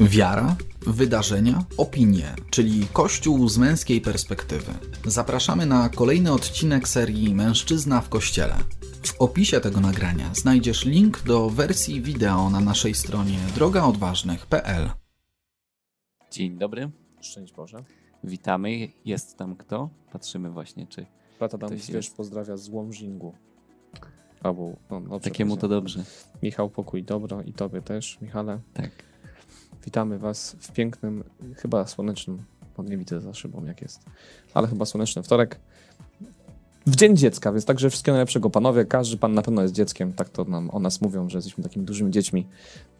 Wiara, wydarzenia, opinie, czyli Kościół z męskiej perspektywy. Zapraszamy na kolejny odcinek serii Mężczyzna w Kościele. W opisie tego nagrania znajdziesz link do wersji wideo na naszej stronie drogaodważnych.pl. Dzień dobry, Szczęść Boże. witamy. Jest tam kto? Patrzymy właśnie, czy Brat Adam Ktoś Zwierz jest. pozdrawia z Łomżingu. Albo, no, dobrze takiemu to dobrze. Michał, pokój dobro i tobie też, Michale. Tak. Witamy was w pięknym, chyba słonecznym, bo nie widzę za szybą jak jest, ale chyba słoneczny wtorek. W Dzień Dziecka, więc także wszystkiego najlepszego panowie. Każdy pan na pewno jest dzieckiem, tak to nam o nas mówią, że jesteśmy takimi dużymi dziećmi,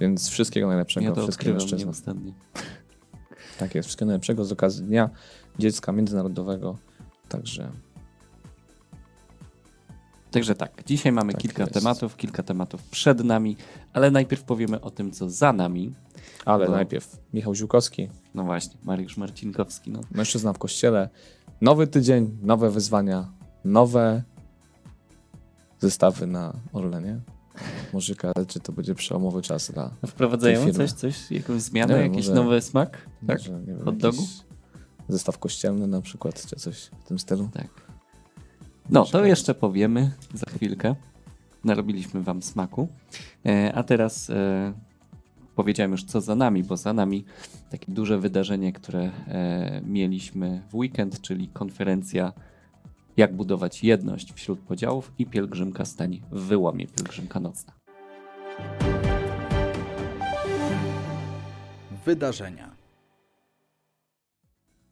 więc wszystkiego najlepszego Ja to wszystkim mężczyznom. Tak jest, wszystkiego najlepszego z okazji Dnia Dziecka Międzynarodowego. Także Także tak, dzisiaj mamy Tak kilka jest. tematów, kilka tematów przed nami, ale najpierw powiemy o tym, co za nami. Ale Bo- najpierw Michał Ziłkowski, No właśnie, Mariusz Marcinkowski. No. mężczyzna w kościele. Nowy tydzień, nowe wyzwania, nowe zestawy na Orlenie. Może ale czy to będzie przełomowy czas dla. Wprowadzają coś, coś, jakąś zmianę, Nie jakiś może- nowy smak? Tak? Może, wiem, Hot dogów? Zestaw kościelny na przykład, czy coś w tym stylu. Tak. No, to jeszcze powiemy za chwilkę. Narobiliśmy wam smaku. E, a teraz e, powiedziałem już, co za nami, bo za nami takie duże wydarzenie, które e, mieliśmy w weekend, czyli konferencja Jak budować jedność wśród podziałów i pielgrzymka stań w wyłomie, pielgrzymka nocna. Wydarzenia.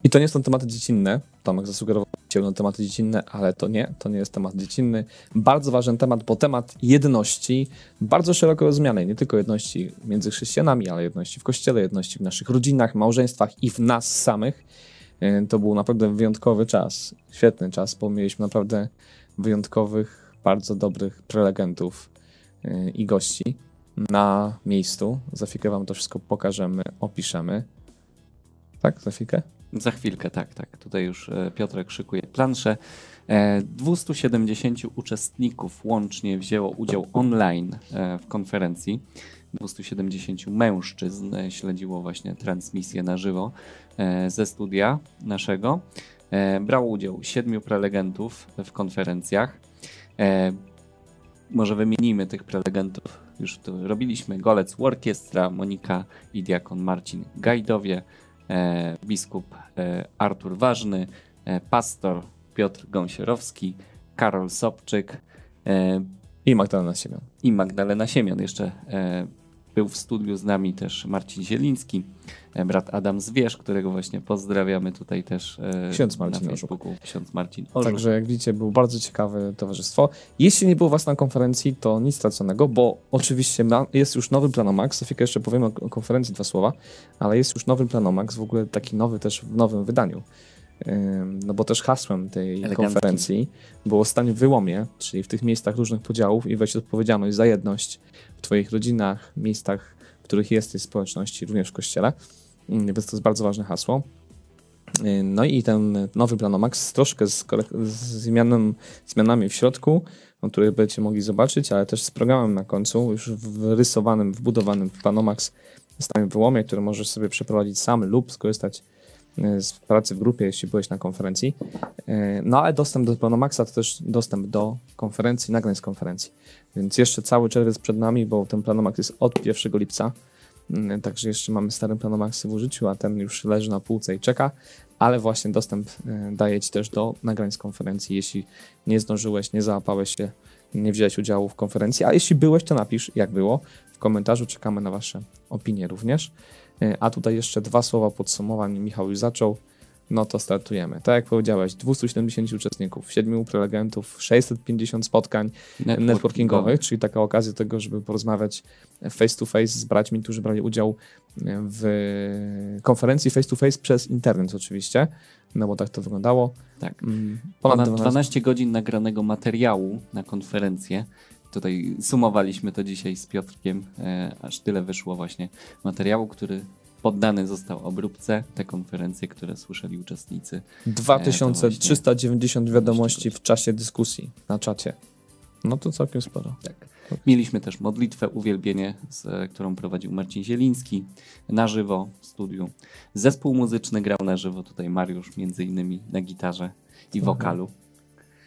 I to nie są tematy dziecinne. Tomek zasugerował na tematy dziecinne, ale to nie, to nie jest temat dziecinny. Bardzo ważny temat, bo temat jedności, bardzo szeroko rozumianej, nie tylko jedności między chrześcijanami, ale jedności w kościele, jedności w naszych rodzinach, małżeństwach i w nas samych. E, To był naprawdę wyjątkowy czas, świetny czas, bo mieliśmy naprawdę wyjątkowych, bardzo dobrych prelegentów e, i gości na miejscu. Za chwilkę wam to wszystko pokażemy, opiszemy. Tak, za chwilkę? Za chwilkę, tak, tak. Tutaj już e, Piotrek szykuje planszę. E, 270 uczestników łącznie wzięło udział online e, w konferencji. 270 mężczyzn e, śledziło właśnie transmisję na żywo e, ze studia naszego. E, Brało udział siedmiu prelegentów w konferencjach. E, Może wymienimy tych prelegentów. Już to robiliśmy. Golec Orkiestra, Monika i diakon Marcin Gajdowie e, biskup e, Artur Ważny, e, pastor Piotr Gąsierowski, Karol Sobczyk e, I Magdalena Siemion. i Magdalena Siemion. Jeszcze e, był w studiu z nami też Marcin Zieliński, e, brat Adam Zwierz, którego właśnie pozdrawiamy tutaj też e, Ksiądz Marcin na. Facebooku. Ksiądz Marcin Orzech. Także jak widzicie, było bardzo ciekawe towarzystwo. Jeśli nie było was na konferencji, to nic straconego, bo oczywiście jest już nowy Planomax. Chwilkę jeszcze powiemy o, o konferencji dwa słowa, ale jest już nowy Planomax, w ogóle taki nowy też w nowym wydaniu. No bo też hasłem tej Elegancki. konferencji było stań w wyłomie, czyli w tych miejscach różnych podziałów i weź odpowiedzialność za jedność w twoich rodzinach, miejscach, w których jesteś społeczności, również w kościele. Ym, Więc to jest bardzo ważne hasło. No i ten nowy Planomax troszkę z, z zmianą, zmianami w środku, o których będziecie mogli zobaczyć, ale też z programem na końcu, już wyrysowanym, wbudowanym w Planomax stanie w wyłomie, który możesz sobie przeprowadzić sam lub skorzystać z pracy w grupie, jeśli byłeś na konferencji. Yy, No ale dostęp do Planomaxa to też dostęp do konferencji, nagrań z konferencji. Więc jeszcze cały czerwiec przed nami, bo ten Planomax jest od 1 lipca. Yy, Także jeszcze mamy stary Planomaxy w użyciu, a ten już leży na półce i czeka ale właśnie dostęp e, daje Ci też do nagrań z konferencji, jeśli nie zdążyłeś, nie załapałeś się, nie wziąłeś udziału w konferencji, a jeśli byłeś, to napisz, jak było. W komentarzu czekamy na Wasze opinie również. E, A tutaj jeszcze dwa słowa podsumowań. Michał już zaczął. No to startujemy. Tak jak powiedziałeś, 270 uczestników, 7 prelegentów, 650 spotkań networkingowych, czyli taka okazja tego, żeby porozmawiać face to face z braćmi, którzy brali udział w konferencji face to face przez internet oczywiście, no bo tak to wyglądało. Tak. Mm, Ponad Ponad 12, 12 godzin nagranego materiału na konferencję. Tutaj sumowaliśmy to dzisiaj z Piotrkiem, e, aż tyle wyszło właśnie materiału, który poddany został obróbce, te konferencje, które słyszeli uczestnicy. 2390 wiadomości w czasie dyskusji na czacie. No to całkiem sporo. Tak. Mieliśmy też modlitwę, uwielbienie, z, którą prowadził Marcin Zieliński na żywo w studiu. Zespół muzyczny grał na żywo, tutaj Mariusz między innymi na gitarze i wokalu.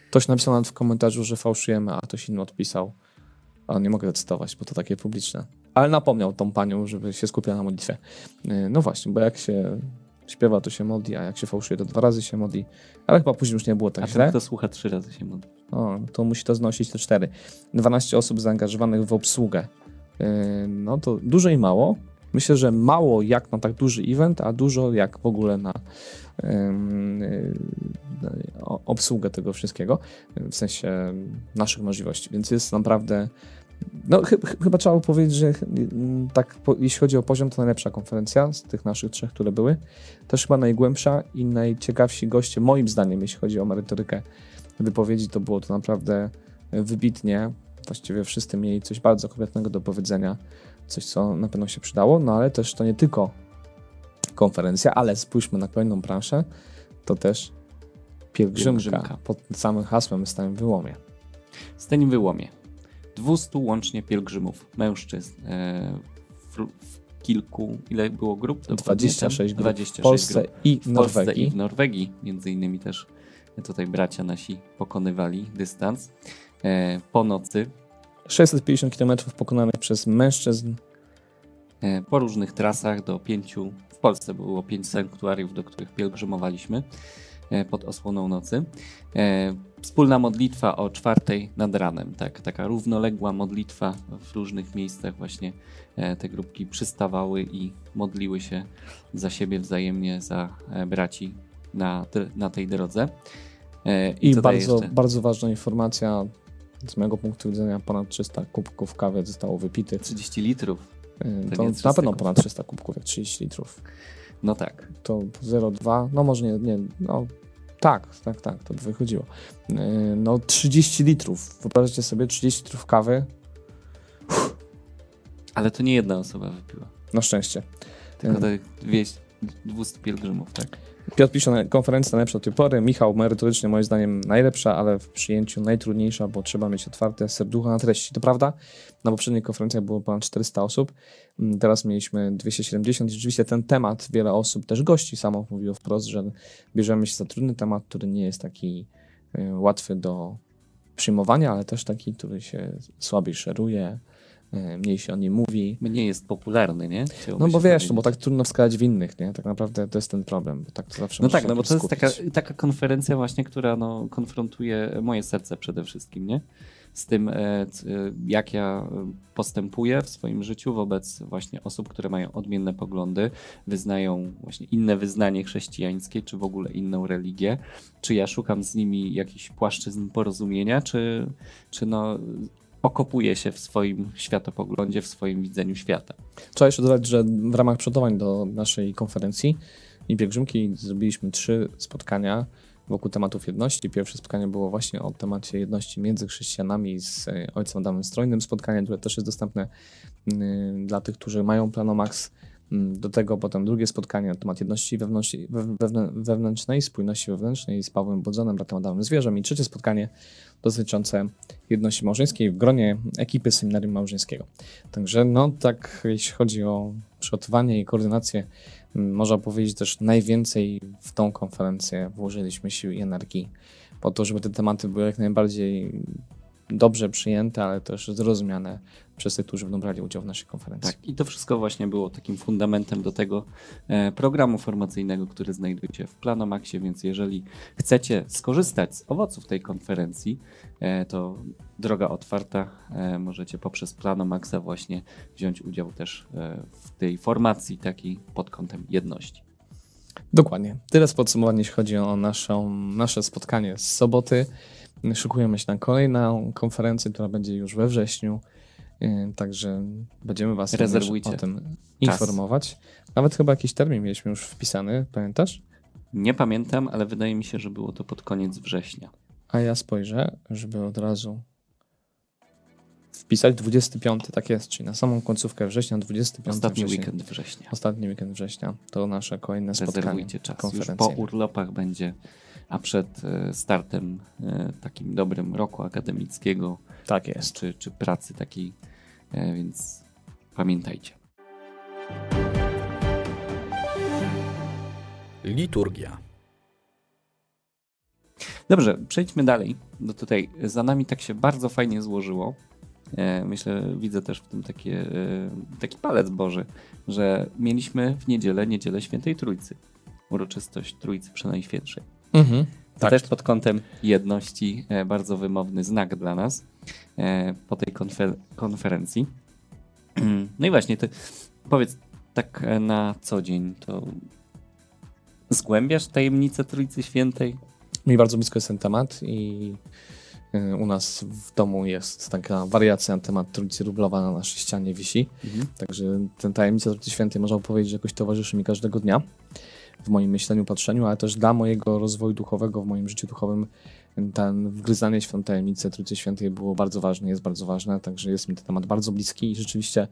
Ktoś napisał nawet w komentarzu, że fałszujemy, a ktoś inny odpisał. Ale nie mogę zacytować, bo to takie publiczne. Ale napomniał tą panią, żeby się skupiła na modlitwie. Yy, No właśnie, bo jak się śpiewa, to się modli, a jak się fałszuje, to dwa razy się modli. Ale chyba później już nie było tak A źle. ten, kto słucha trzy razy się modli. O, to musi to znosić te cztery. 12 osób zaangażowanych w obsługę. Yy, No to dużo i mało. Myślę, że mało jak na tak duży event, a dużo jak w ogóle na o- obsługę tego wszystkiego, w sensie naszych możliwości. Więc jest naprawdę. No, chy- chyba trzeba powiedzieć, że tak, po, jeśli chodzi o poziom, to najlepsza konferencja z tych naszych trzech, które były. Też chyba najgłębsza i najciekawsi goście, moim zdaniem, jeśli chodzi o merytorykę wypowiedzi, to było to naprawdę wybitnie. Właściwie wszyscy mieli coś bardzo konkretnego do powiedzenia, coś, co na pewno się przydało, no ale też to nie tylko konferencja, ale spójrzmy na kolejną branżę, to też pielgrzymka, Pielgrzymka. pod samym hasłem Stałem Wyłomie. Stań w wyłomie. 200 łącznie pielgrzymów, mężczyzn. E, w, w kilku, ile było grup? Dokładnie 26 tam? grup 26 w Polsce grup. i w W Polsce i Norwegii. w Norwegii, między innymi też tutaj bracia nasi pokonywali dystans. E, po nocy, 650 km pokonanych przez mężczyzn. e, po różnych trasach do pięciu, w Polsce było pięć sanktuariów, do których pielgrzymowaliśmy e, pod osłoną nocy. E, wspólna modlitwa o czwartej nad ranem, tak, taka równoległa modlitwa w różnych miejscach właśnie te grupki przystawały i modliły się za siebie wzajemnie, za braci na, na tej drodze. I daje bardzo, bardzo ważna informacja, z mojego punktu widzenia ponad 300 kubków kawy zostało wypitych. 30 litrów. Yy, To To na 300 pewno ponad 300 kubków, jak 30 litrów. No tak. To 0,2, no może nie, nie, no tak, tak, tak, to by wychodziło. Yy, No 30 litrów, wyobraźcie sobie 30 litrów kawy, Ale to nie jedna osoba wypiła. na szczęście. Tylko te wieś 200 pielgrzymów, tak? Piotr pisze, konferencja najlepsza do tej pory, Michał merytorycznie moim zdaniem najlepsza, ale w przyjęciu najtrudniejsza, bo trzeba mieć otwarte serducho na treści. To prawda, na poprzednich konferencjach było ponad 400 osób, Mm, teraz mieliśmy 270 i rzeczywiście ten temat, wiele osób, też gości samo mówiło wprost, że bierzemy się za trudny temat, który nie jest taki y, łatwy do przyjmowania, ale też taki, który się słabiej szeruje, mniej się o nim mówi. Nie jest popularny, nie? Chciałoby No bo wiesz, powiedzieć. no bo tak trudno wskazać winnych, nie? Tak naprawdę to jest ten problem, bo tak to zawsze No tak, no bo to jest taka, taka konferencja właśnie, która no, konfrontuje moje serce przede wszystkim, nie? Z tym, e, e, jak ja e, postępuję w swoim życiu wobec właśnie osób, które mają odmienne poglądy, wyznają właśnie inne wyznanie chrześcijańskie, czy w ogóle inną religię. Czy ja szukam z nimi jakichś płaszczyzn porozumienia, czy, czy no, okopuję się w swoim światopoglądzie, w swoim widzeniu świata. Trzeba jeszcze dodać, że w ramach przygotowań do naszej konferencji i pielgrzymki zrobiliśmy trzy spotkania wokół tematów jedności. Pierwsze spotkanie było właśnie o temacie jedności między chrześcijanami z e, ojcem Adamem Strojnym. Spotkanie, które też jest dostępne mm, dla tych, którzy mają Planomax. Mm, Do tego potem drugie spotkanie na temat jedności wewnętrznej, wewnę- wewnętrznej, spójności wewnętrznej z Pawłem Bodzonem, bratem Adamem Zwierzem i trzecie spotkanie dotyczące jedności małżeńskiej w gronie ekipy seminarium małżeńskiego. Także no tak, jeśli chodzi o przygotowanie i koordynację, m, można powiedzieć też najwięcej w tą konferencję włożyliśmy sił i energii po to, żeby te tematy były jak najbardziej dobrze przyjęte, ale też zrozumiane przez tych, którzy będą brali udział w naszej konferencji. Tak, i to wszystko właśnie było takim fundamentem do tego e, programu formacyjnego, który znajdujecie w Planomaxie, więc jeżeli chcecie skorzystać z owoców tej konferencji, e, to droga otwarta, e, możecie poprzez Planomaxa właśnie wziąć udział też w tej formacji takiej pod kątem jedności. Dokładnie. Tyle z podsumowania, jeśli chodzi o naszą, nasze spotkanie z soboty. Szykujemy się na kolejną konferencję, która będzie już we wrześniu. Yy, Także będziemy Was Rezerwujcie o tym informować. Nawet chyba jakiś termin mieliśmy już wpisany, pamiętasz? Nie pamiętam, ale wydaje mi się, że było to pod koniec września. A ja spojrzę, żeby od razu wpisać 25, tak jest, czyli na samą końcówkę września, 25 Ostatni września. weekend września. Ostatni weekend września to nasze kolejne spotkanie czas. Już po urlopach będzie, a przed e, startem e, takim dobrym roku akademickiego Tak jest. Czy, czy pracy takiej, więc pamiętajcie. Liturgia. Dobrze, przejdźmy dalej. No tutaj za nami tak się bardzo fajnie złożyło. E, myślę, widzę też w tym takie, e, taki palec Boży, że mieliśmy w niedzielę, niedzielę Świętej Trójcy. Uroczystość Trójcy Przenajświętszej. Mhm. To Tak. też pod kątem jedności e, bardzo wymowny znak dla nas e, po tej konfer- konferencji. No i właśnie, ty powiedz tak e, na co dzień, to zgłębiasz tajemnicę Trójcy Świętej? Mi bardzo blisko jest ten temat i y, u nas w domu jest taka wariacja na temat Trójcy Rublowa na naszej ścianie wisi. Także ten tajemnica Trójcy Świętej można powiedzieć, że jakoś towarzyszy mi każdego dnia w moim myśleniu, patrzeniu, ale też dla mojego rozwoju duchowego, w moim życiu duchowym ten wgryzanie się w tę tajemnicę Trójcy Świętej było bardzo ważne, jest bardzo ważne, także jest mi ten temat bardzo bliski. I rzeczywiście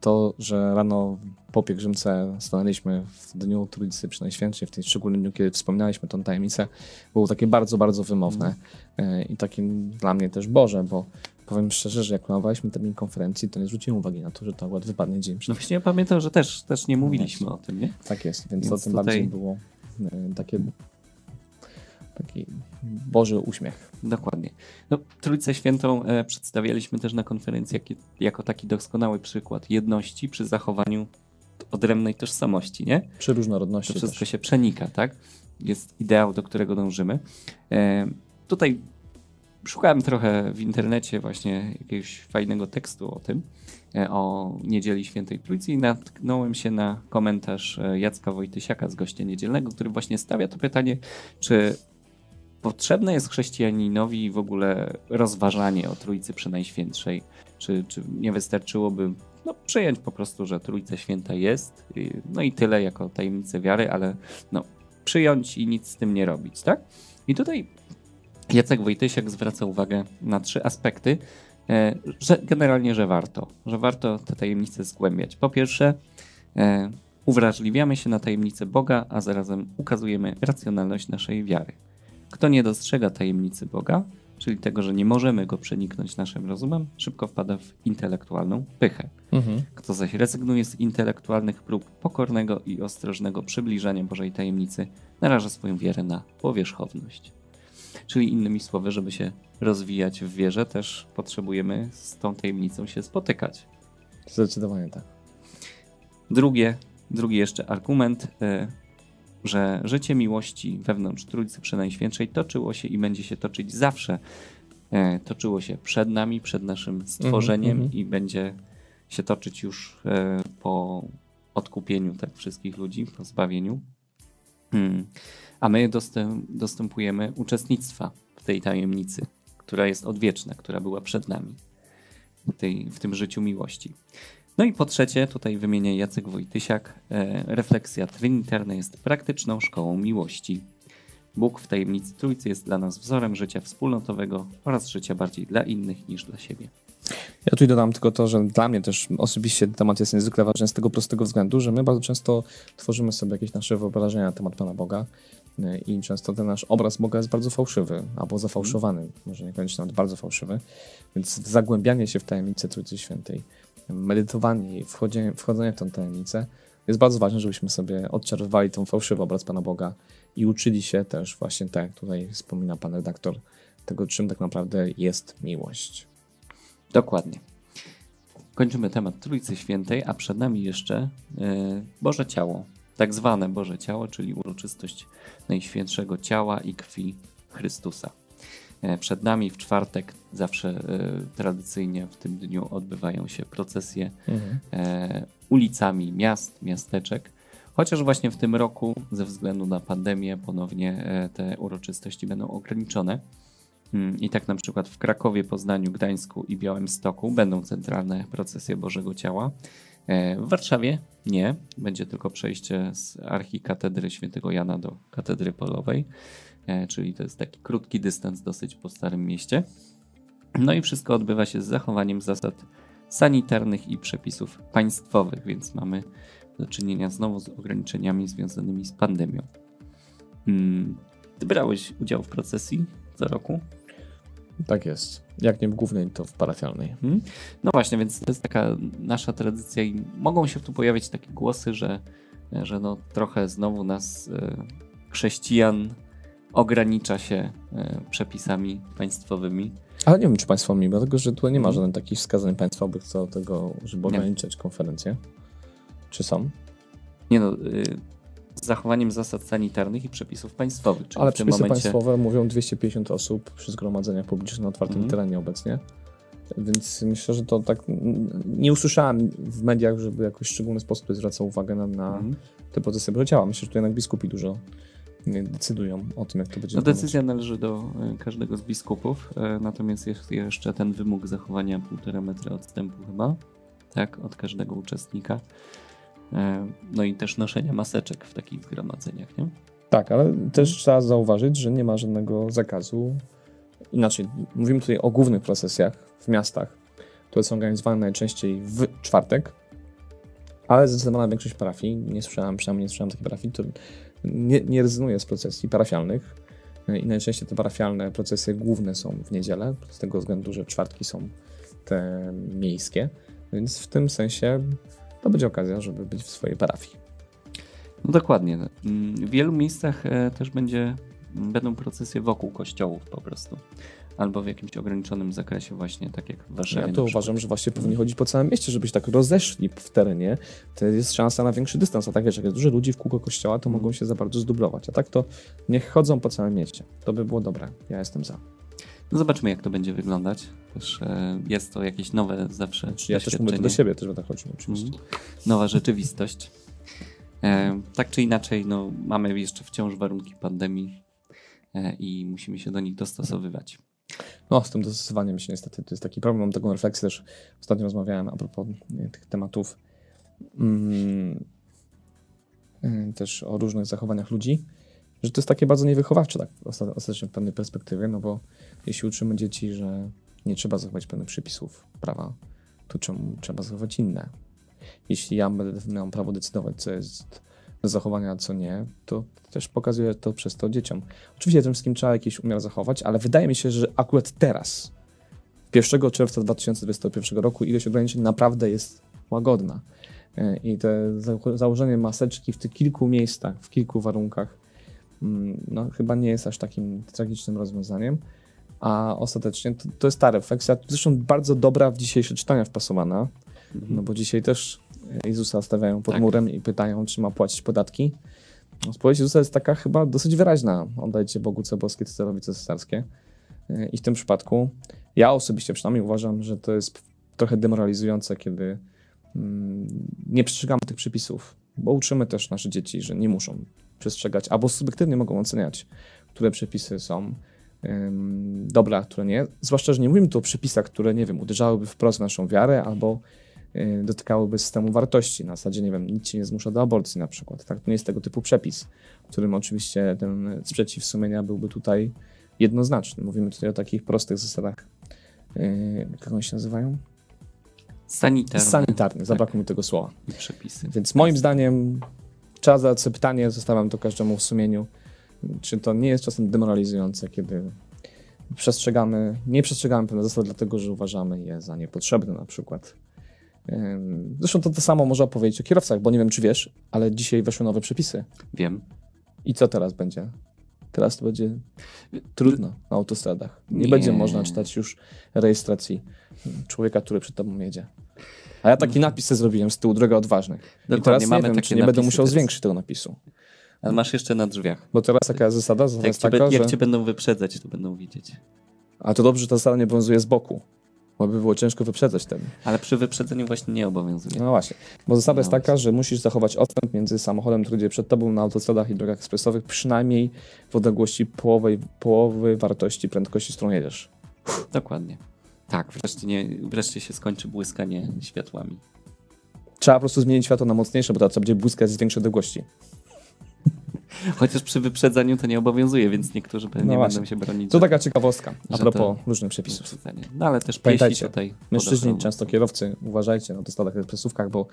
to, że rano po pielgrzymce stanęliśmy w dniu Trójcy Przenajświętszej, w tym szczególnym dniu, kiedy wspominaliśmy tę tajemnicę, było takie bardzo, bardzo wymowne. E, i takim dla mnie też Boże, bo powiem szczerze, że jak planowaliśmy termin konferencji, to nie zwróciłem uwagi na to, że to akurat wypadnie dzień przed No właśnie ja pamiętam, że też, też nie mówiliśmy o tym, nie? tak jest, więc, Więc to tym tutaj- bardziej było e, takie taki Boży uśmiech. Dokładnie. No, Trójcę Świętą e, przedstawialiśmy też na konferencji jak, jako taki doskonały przykład jedności przy zachowaniu odrębnej tożsamości, nie? Przy różnorodności To wszystko też. się przenika, tak? Jest ideał, do którego dążymy. E, tutaj szukałem trochę w internecie właśnie jakiegoś fajnego tekstu o tym, e, o Niedzieli Świętej Trójcy i natknąłem się na komentarz e, Jacka Wojtysiaka z Gościa Niedzielnego, który właśnie stawia to pytanie, czy potrzebne jest chrześcijaninowi w ogóle rozważanie o Trójcy Przenajświętszej, czy, czy nie wystarczyłoby no, przyjąć po prostu, że Trójca Święta jest, no i tyle jako tajemnicę wiary, ale no, przyjąć i nic z tym nie robić, tak? I tutaj Jacek Wojtysiak zwraca uwagę na trzy aspekty, e, że generalnie, że warto, że warto te tajemnice zgłębiać. Po pierwsze, e, uwrażliwiamy się na tajemnicę Boga, a zarazem ukazujemy racjonalność naszej wiary. Kto nie dostrzega tajemnicy Boga, czyli tego, że nie możemy go przeniknąć naszym rozumem, szybko wpada w intelektualną pychę. Mhm. Kto zaś rezygnuje z intelektualnych prób pokornego i ostrożnego przybliżania Bożej tajemnicy, naraża swoją wierę na powierzchowność. Czyli innymi słowy, żeby się rozwijać w wierze, też potrzebujemy z tą tajemnicą się spotykać. Zdecydowanie tak. Drugie, drugi jeszcze argument, e, że życie miłości wewnątrz Trójcy Przenajświętszej toczyło się i będzie się toczyć zawsze. E, Toczyło się przed nami, przed naszym stworzeniem mhm. i będzie się toczyć już e, po odkupieniu tak wszystkich ludzi, po zbawieniu. Hmm. A my dostęp, dostępujemy uczestnictwa w tej tajemnicy, która jest odwieczna, która była przed nami w, tej, w tym życiu miłości. No i po trzecie, tutaj wymienia Jacek Wojtysiak, e, refleksja trinitarna jest praktyczną szkołą miłości. Bóg w tajemnicy Trójcy jest dla nas wzorem życia wspólnotowego oraz życia bardziej dla innych niż dla siebie. Ja tutaj dodam tylko to, że dla mnie też osobiście temat jest niezwykle ważny z tego prostego względu, że my bardzo często tworzymy sobie jakieś nasze wyobrażenia na temat Pana Boga y, i często ten nasz obraz Boga jest bardzo fałszywy albo zafałszowany, może niekoniecznie nawet bardzo fałszywy, więc zagłębianie się w tajemnicę Trójcy Świętej, medytowanie i wchodzenie, wchodzenie w tę tajemnicę jest bardzo ważne, żebyśmy sobie odczarowywali ten fałszywy obraz Pana Boga i uczyli się też właśnie tak, jak tutaj wspomina Pan redaktor, tego czym tak naprawdę jest miłość. Dokładnie. Kończymy temat Trójcy Świętej, a przed nami jeszcze e, Boże Ciało, tak zwane Boże Ciało, czyli uroczystość Najświętszego Ciała i Krwi Chrystusa. E, Przed nami w czwartek zawsze e, tradycyjnie w tym dniu odbywają się procesje Mhm. e, ulicami miast, miasteczek. Chociaż właśnie w tym roku, ze względu na pandemię, ponownie te uroczystości będą ograniczone. Mm, I tak na przykład w Krakowie, Poznaniu, Gdańsku i Białymstoku będą centralne procesje Bożego Ciała. W Warszawie nie, będzie tylko przejście z archikatedry świętego Jana do katedry polowej, czyli to jest taki krótki dystans dosyć po Starym Mieście. No i wszystko odbywa się z zachowaniem zasad sanitarnych i przepisów państwowych, więc mamy do czynienia znowu z ograniczeniami związanymi z pandemią. Mm, Ty brałeś udział w procesji co roku? Tak jest. Jak nie w głównej, to w parafialnej. Hmm? No właśnie, więc to jest taka nasza tradycja i mogą się tu pojawić takie głosy, że, że no trochę znowu nas e, chrześcijan ogranicza się e, przepisami państwowymi. Ale nie wiem, czy państwowymi, dlatego że tutaj nie ma Mhm. żadnych takich wskazań państwowych co do tego, żeby ograniczać konferencje. Czy są? Nie no, y, z zachowaniem zasad sanitarnych i przepisów państwowych. Czyli Ale przepisy momencie państwowe mówią 250 osób przy zgromadzeniach publicznych na otwartym Mhm. terenie obecnie. Więc myślę, że to tak. mm, Nie usłyszałem w mediach, żeby jakoś w szczególny sposób zwracał uwagę na, na Mhm. te procesy bo działa. Myślę, że tu jednak biskupi dużo decydują o tym, jak to będzie No, wyglądać. decyzja należy do y, każdego z biskupów, y, natomiast jest jeszcze ten wymóg zachowania półtora metra odstępu chyba, tak, od każdego uczestnika. Y, No i też noszenia maseczek w takich zgromadzeniach, nie? Tak, ale też trzeba zauważyć, że nie ma żadnego zakazu. Inaczej, mówimy tutaj o głównych procesjach w miastach, które są organizowane najczęściej w czwartek, ale zdecydowana większość parafii, nie słyszałem, przynajmniej nie słyszałem takiej parafii, nie, nie rezygnuje z procesji parafialnych i najczęściej te parafialne procesje główne są w niedzielę, z tego względu, że czwartki są te miejskie, więc w tym sensie to będzie okazja, żeby być w swojej parafii. No dokładnie. W wielu miejscach e, też będzie, będą procesje wokół kościołów po prostu. Albo w jakimś ograniczonym zakresie właśnie, tak jak w Warszawie. Ja to uważam, że właśnie powinni chodzić po całym mieście, żeby się tak rozeszli w terenie. To jest szansa na większy dystans. A tak wiesz, jak jest dużo ludzi w kółko kościoła, to mogą się za bardzo zdublować. A tak to niech chodzą po całym mieście. To by było dobre. Ja jestem za. No zobaczmy, jak to będzie wyglądać. Też e, jest to jakieś nowe zawsze Znaczy, ja też mówię to do siebie, też będę chodził oczywiście. Mhm. Nowa rzeczywistość. E, tak czy inaczej, no, mamy jeszcze wciąż warunki pandemii e, i musimy się do nich dostosowywać. No, z tym dostosowaniem się niestety to jest taki problem. Mam taką refleksję też. Ostatnio rozmawiałem a propos tych tematów mm, e, też o różnych zachowaniach ludzi, że to jest takie bardzo niewychowawcze tak osta- ostatecznie w pewnej perspektywie, no bo jeśli uczymy dzieci, że nie trzeba zachować pewnych przepisów prawa, to czemu trzeba zachować inne? Jeśli ja będę miał prawo decydować, co jest zachowania, a co nie, to też pokazuję to przez to dzieciom. Oczywiście tym wszystkim trzeba jakiś umiar zachować, ale wydaje mi się, że akurat teraz, 1 czerwca 2021 roku, ilość ograniczeń naprawdę jest łagodna. E, I to za- założenie maseczki w tych kilku miejscach, w kilku warunkach, mm, no chyba nie jest aż takim tragicznym rozwiązaniem. A ostatecznie to, to jest ta refleksja, zresztą bardzo dobra w dzisiejsze czytania wpasowana, no bo dzisiaj też Jezusa stawiają pod Tak. murem i pytają, czy ma płacić podatki. Spowiedź Jezusa jest taka chyba dosyć wyraźna. Oddajcie Bogu co boskie, Cesarowi co cesarskie. I w tym przypadku ja osobiście przynajmniej uważam, że to jest trochę demoralizujące, kiedy mm, nie przestrzegamy tych przepisów, bo uczymy też nasze dzieci, że nie muszą przestrzegać, albo subiektywnie mogą oceniać, które przepisy są ym, dobre, a które nie. Zwłaszcza, że nie mówimy tu o przepisach, które, nie wiem, uderzałyby wprost w naszą wiarę, albo dotykałyby systemu wartości. Na zasadzie, nie wiem, nic się nie zmusza do aborcji na przykład. Tak, to nie jest tego typu przepis, w którym oczywiście ten sprzeciw sumienia byłby tutaj jednoznaczny. Mówimy tutaj o takich prostych zasadach, yy, jak one się nazywają? Sanitarne Sanitarnych, zabrakło mi tego słowa. i przepisy. Więc moim zdaniem trzeba zadać sobie pytanie, zostawiam to każdemu w sumieniu, czy to nie jest czasem demoralizujące, kiedy przestrzegamy, nie przestrzegamy pewnych zasad, dlatego że uważamy je za niepotrzebne na przykład. Zresztą to to samo można powiedzieć o kierowcach, bo nie wiem, czy wiesz, ale dzisiaj weszły nowe przepisy. Wiem. I co teraz będzie? Teraz to będzie trudno na autostradach. Nie, Nie. będzie można czytać już rejestracji człowieka, który przed tobą jedzie. A ja taki napis sobie zrobiłem z tyłu droga odważnych. I Dokładnie, teraz nie mamy wiem, takie czy nie będę musiał teraz. zwiększyć tego napisu. Ale masz jeszcze na drzwiach. Bo teraz jest zasada? Zasada Jak jest cię, taka, be- jak że... cię będą wyprzedzać, to będą widzieć. A to dobrze, że ta zasada nie obowiązuje z boku. Bo by było ciężko wyprzedzać ten. Ale przy wyprzedzeniu właśnie nie obowiązuje. No właśnie. Bo zasada jest No taka, że musisz zachować odstęp między samochodem, który jedzie przed tobą na autostradach i drogach ekspresowych, przynajmniej w odległości połowy, połowy wartości prędkości, z którą jedziesz. Dokładnie. Tak, wreszcie, nie, wreszcie się skończy błyskanie światłami. Trzeba po prostu zmienić światło na mocniejsze, bo to trzeba będzie błyskać z większej odległości. Chociaż przy wyprzedzaniu to nie obowiązuje, więc niektórzy pewnie No będą się bronić. To że- taka ciekawostka a propos różnych przepisów. No ale też Pamiętajcie, tutaj. Mężczyźni, podochroną. często kierowcy, uważajcie na autostradach, ekspresówkach, bo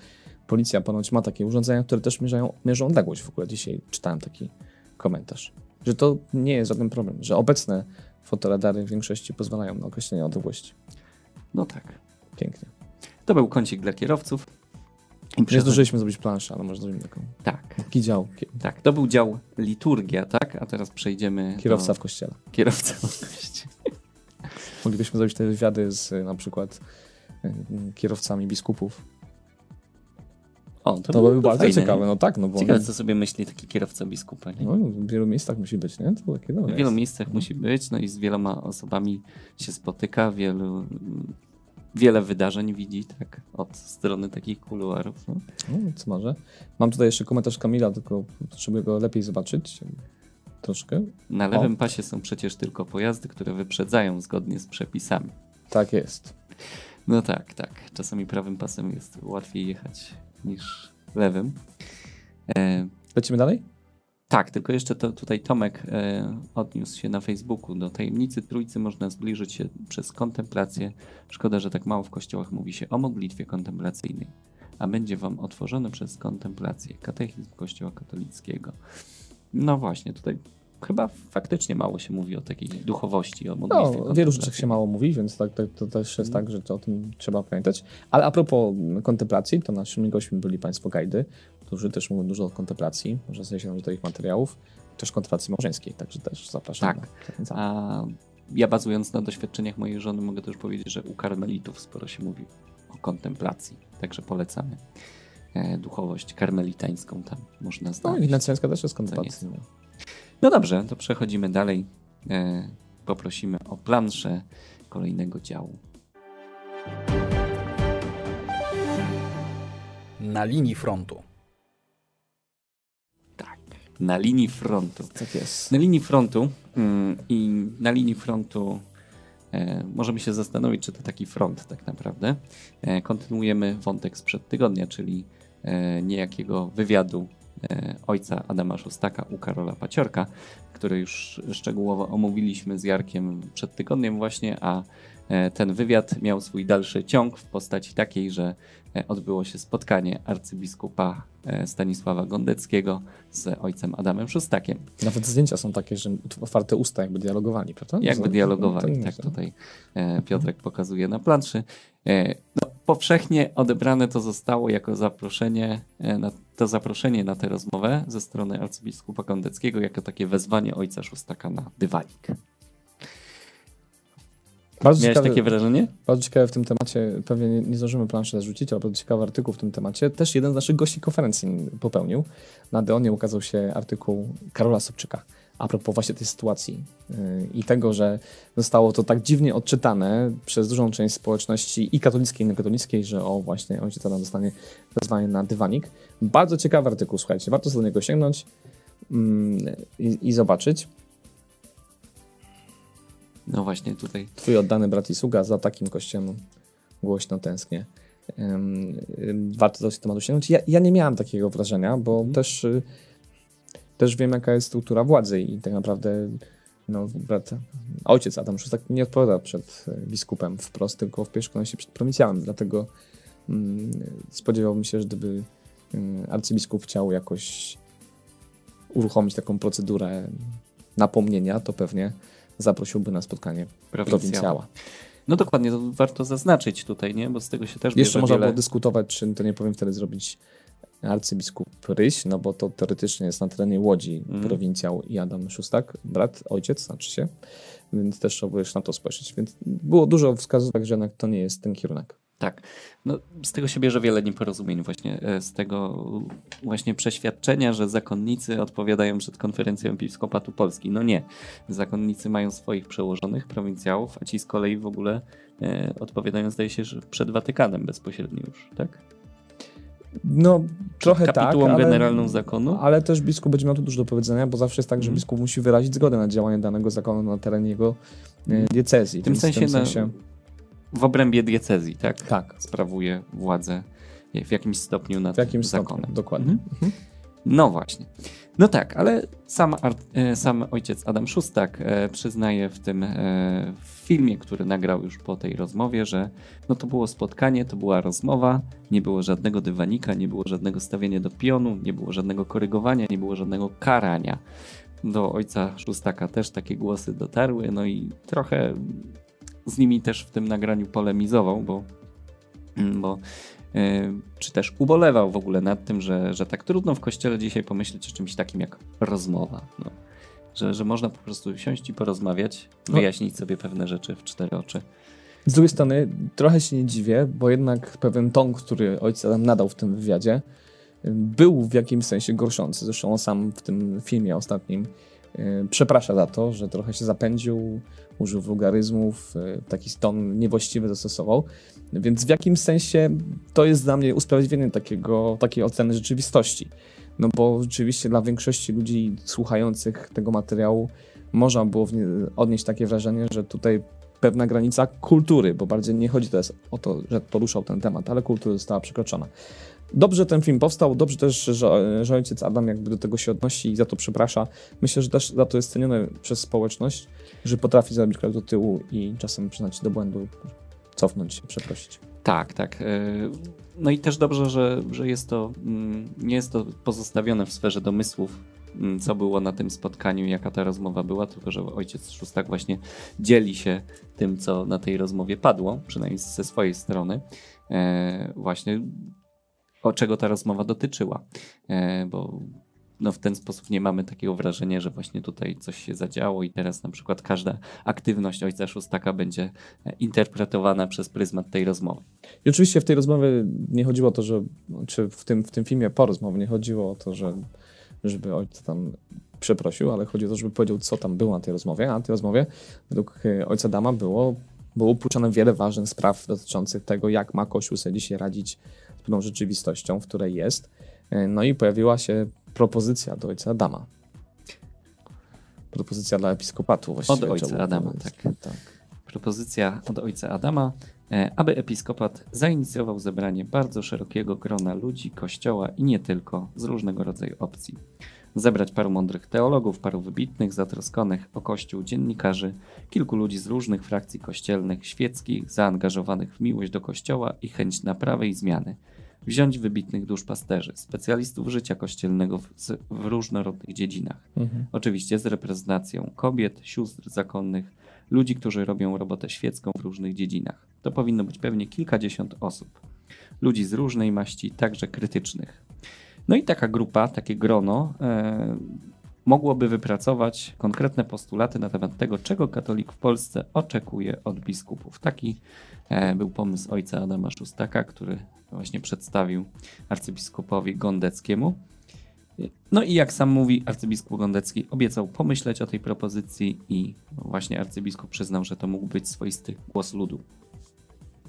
policja ponoć ma takie urządzenia, które też mierzą, mierzą odległość. W ogóle dzisiaj czytałem taki komentarz, że to nie jest żaden problem, że obecne fotoradary w większości pozwalają na określenie odległości. No tak. Pięknie. To był kącik dla kierowców. Nie zdążyliśmy zrobić planszę, ale może zrobimy taką. Tak, Taki dział. Tak. To był dział liturgia, tak? A teraz przejdziemy Kierowca do... w kościele. Kierowca w kościele. Moglibyśmy zrobić te wywiady z y, na przykład y, kierowcami biskupów. O, to, To byłoby byłoby bardzo fajne, ciekawe, no tak, no bo Ciekawe, co sobie myśli taki kierowca biskupa. Nie? no, w wielu miejscach musi być, nie? To takie dobre W wielu miejscach musi być, no i z wieloma osobami się spotyka, wielu, wiele wydarzeń widzi, tak, od strony takich kuluarów. No. No, co może. Mam tutaj jeszcze komentarz Kamila, tylko potrzebuję go lepiej zobaczyć. Troszkę. Na lewym pasie są przecież tylko pojazdy, które wyprzedzają zgodnie z przepisami. Tak jest. No tak, tak. Czasami prawym pasem jest łatwiej jechać niż lewym. E, Lecimy dalej? Tak, tylko jeszcze to, tutaj Tomek e, odniósł się na Facebooku. Do tajemnicy trójcy można zbliżyć się przez kontemplację. Szkoda, że tak mało w kościołach mówi się o modlitwie kontemplacyjnej. A będzie wam otworzone przez kontemplację. Katechizm Kościoła katolickiego. No właśnie, tutaj chyba faktycznie mało się mówi o takiej duchowości, o modlitwie No, o wielu rzeczach się mało mówi, więc tak, tak, to też jest tak, że o tym trzeba pamiętać. Ale a propos kontemplacji, to naszymi gośćmi byli Państwo gajdy, którzy też mówią dużo o kontemplacji. Można sobie sięgnąć do ich materiałów. Też kontemplacji małżeńskiej, także też zapraszam. Tak. Zachęcam. A ja bazując na doświadczeniach mojej żony mogę też powiedzieć, że u karmelitów sporo się mówi o kontemplacji. Także polecamy e, duchowość karmelitańską tam można No, znaleźć. Ignacjańska też jest kontemplacyjna. No dobrze, to przechodzimy dalej. E, poprosimy o planszę kolejnego działu. Na linii frontu. Na linii frontu. Tak jest. Na linii frontu mm, i na linii frontu e, możemy się zastanowić, czy to taki front tak naprawdę. E, kontynuujemy wątek sprzed tygodnia, czyli e, niejakiego wywiadu ojca Adama Szostaka u Karola Paciorka, który już szczegółowo omówiliśmy z Jarkiem przed tygodniem właśnie, a ten wywiad miał swój dalszy ciąg w postaci takiej, że e, odbyło się spotkanie arcybiskupa e, Stanisława Gondeckiego z ojcem Adamem Szostakiem. Nawet zdjęcia są takie, że otwarte usta jakby dialogowali, prawda? Jakby dialogowali, tak tutaj e, Piotrek pokazuje na planszy. E, No, powszechnie odebrane to zostało jako zaproszenie, e, na, to zaproszenie na tę rozmowę ze strony arcybiskupa Gondeckiego, jako takie wezwanie ojca Szóstaka na dywanik. Bardzo Miałeś ciekawe, takie wrażenie? bardzo ciekawe w tym temacie, pewnie nie, nie zdążymy planszy zarzucić, ale bardzo ciekawy artykuł w tym temacie. Też jeden z naszych gości konferencji popełnił. Na Deonie ukazał się artykuł Karola Sobczyka a propos właśnie tej sytuacji yy, i tego, że zostało to tak dziwnie odczytane przez dużą część społeczności i katolickiej, i niekatolickiej, że o właśnie ojciec Adam dostanie wezwanie na dywanik. Bardzo ciekawy artykuł, słuchajcie, warto sobie do niego sięgnąć i, i zobaczyć. No właśnie tutaj. Twój oddany brat i sługa za takim kościołem głośno tęsknię. Ym, Warto do tematu sięgnąć. Ja, ja nie miałem takiego wrażenia, bo też, y, też wiem, jaka jest struktura władzy i tak naprawdę no, brat, ojciec Adam Szóstak nie odpowiada przed y, biskupem wprost, tylko w pierwszej kolejności przed prowincjałem. Dlatego mm, spodziewałbym się, że gdyby y, arcybiskup chciał jakoś uruchomić taką procedurę napomnienia, to pewnie zaprosiłby na spotkanie Prowincjała. prowincjała. No dokładnie, to warto zaznaczyć tutaj, nie? Bo z tego się też Jeszcze można wiele... było dyskutować, czy to nie powinien wtedy zrobić arcybiskup Ryś, no bo to teoretycznie jest na terenie Łodzi Mhm. prowincjał i Adam Szustak, brat, ojciec, znaczy się, więc też trzeba było jeszcze na to spojrzeć. Więc było dużo wskazówek, że jednak to nie jest ten kierunek. Tak. No, z tego się bierze wiele nieporozumień właśnie. e, Z tego właśnie przeświadczenia, że zakonnicy odpowiadają przed konferencją Episkopatu Polski. No nie. Zakonnicy mają swoich przełożonych prowincjałów, a ci z kolei w ogóle e, odpowiadają, zdaje się, że przed Watykanem bezpośrednio już, tak? No, trochę tak, ale, generalną zakonu? ale też biskup będzie miał tu dużo do powiedzenia, bo zawsze jest tak, że Mhm. biskup musi wyrazić zgodę na działanie danego zakonu na terenie jego e, diecezji. W tym Więc sensie, na- w obrębie diecezji, tak? tak, Sprawuje władzę w jakimś stopniu nad w jakimś zakonem. stopniu, dokładnie. Mhm. No właśnie. No tak, ale sam, e, sam ojciec Adam Szustak e, przyznaje w tym e, filmie, który nagrał już po tej rozmowie, że no to było spotkanie, to była rozmowa, nie było żadnego dywanika, nie było żadnego stawienia do pionu, nie było żadnego korygowania, nie było żadnego karania. do ojca Szóstaka też takie głosy dotarły, no i trochę z nimi też w tym nagraniu polemizował, bo, bo e, czy też ubolewał w ogóle nad tym, że, że tak trudno w kościele dzisiaj pomyśleć o czymś takim jak rozmowa. No. Że, że można po prostu siąść i porozmawiać, no. wyjaśnić sobie pewne rzeczy w cztery oczy. Z drugiej strony trochę się nie dziwię, bo jednak pewien ton, który ojciec Adam nadał w tym wywiadzie, był w jakimś sensie gorszący. Zresztą on sam w tym filmie ostatnim przeprasza za to, że trochę się zapędził, użył wulgaryzmów, e, taki ton niewłaściwy zastosował. Więc w jakimś sensie to jest dla mnie usprawiedliwienie takiego, takiej oceny rzeczywistości. No bo rzeczywiście dla większości ludzi słuchających tego materiału można było odnieść takie wrażenie, że tutaj pewna granica kultury, bo bardziej nie chodzi teraz o to, że poruszał ten temat, ale kultury została przekroczona. Dobrze ten film powstał, dobrze też, że, że ojciec Adam jakby do tego się odnosi i za to przeprasza. Myślę, że też za to jest cenione przez społeczność, że potrafi zrobić krok do tyłu i czasem przyznać się do błędu, cofnąć się, przeprosić. Tak, tak. E, no i też dobrze, że, że jest to, mm, nie jest to pozostawione w sferze domysłów, mm, co było na tym spotkaniu, jaka ta rozmowa była, tylko że ojciec Szóstak właśnie dzieli się tym, co na tej rozmowie padło, przynajmniej ze swojej strony. E, właśnie o czego ta rozmowa dotyczyła, e, bo no w ten sposób nie mamy takiego wrażenia, że właśnie tutaj coś się zadziało i teraz na przykład każda aktywność ojca Szóstaka będzie e, interpretowana przez pryzmat tej rozmowy. I oczywiście w tej rozmowie nie chodziło o to, że, czy w tym, w tym filmie po rozmowie nie chodziło o to, że, żeby ojca tam przeprosił, ale chodzi o to, żeby powiedział, co tam było na tej rozmowie, a na tej rozmowie według e, ojca Dama było, było upuszczone wiele ważnych spraw dotyczących tego, jak ma Kościół sobie dzisiaj radzić pewną rzeczywistością, w której jest. E, no i pojawiła się propozycja do ojca Adama. Propozycja dla episkopatu właściwie. Od ojca Adama, tak. tak. Propozycja od ojca Adama, e, aby episkopat zainicjował zebranie bardzo szerokiego grona ludzi, kościoła i nie tylko z różnego rodzaju opcji. Zebrać paru mądrych teologów, paru wybitnych, zatroskanych o kościół dziennikarzy, kilku ludzi z różnych frakcji kościelnych, świeckich, zaangażowanych w miłość do kościoła i chęć naprawy i zmiany – wziąć wybitnych duszpasterzy, specjalistów życia kościelnego w, w różnorodnych dziedzinach. Mhm. Oczywiście z reprezentacją kobiet, sióstr zakonnych, ludzi, którzy robią robotę świecką w różnych dziedzinach. To powinno być pewnie kilkadziesiąt osób. Ludzi z różnej maści, także krytycznych. No i taka grupa, takie grono e, mogłoby wypracować konkretne postulaty na temat tego, czego katolik w Polsce oczekuje od biskupów. Taki e, był pomysł ojca Adama Szustaka, który właśnie przedstawił arcybiskupowi Gondeckiemu. No i jak sam mówi, arcybiskup Gondecki obiecał pomyśleć o tej propozycji i właśnie arcybiskup przyznał, że to mógł być swoisty głos ludu.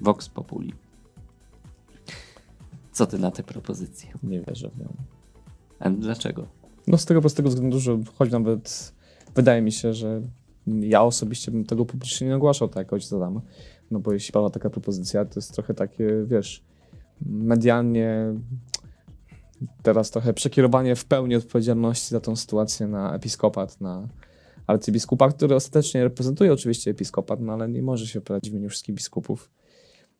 Vox Populi. Co ty na tę propozycję? Nie wierzę w nią. A dlaczego? No z tego prostego względu, że choć nawet wydaje mi się, że ja osobiście bym tego publicznie nie ogłaszał, tak jak ojciec Adam. No bo jeśli padła taka propozycja, to jest trochę takie, wiesz, medialnie teraz trochę przekierowanie w pełni odpowiedzialności za tą sytuację na episkopat, na arcybiskupa, który ostatecznie reprezentuje oczywiście episkopat, no ale nie może się opowiadać w imieniu wszystkich biskupów,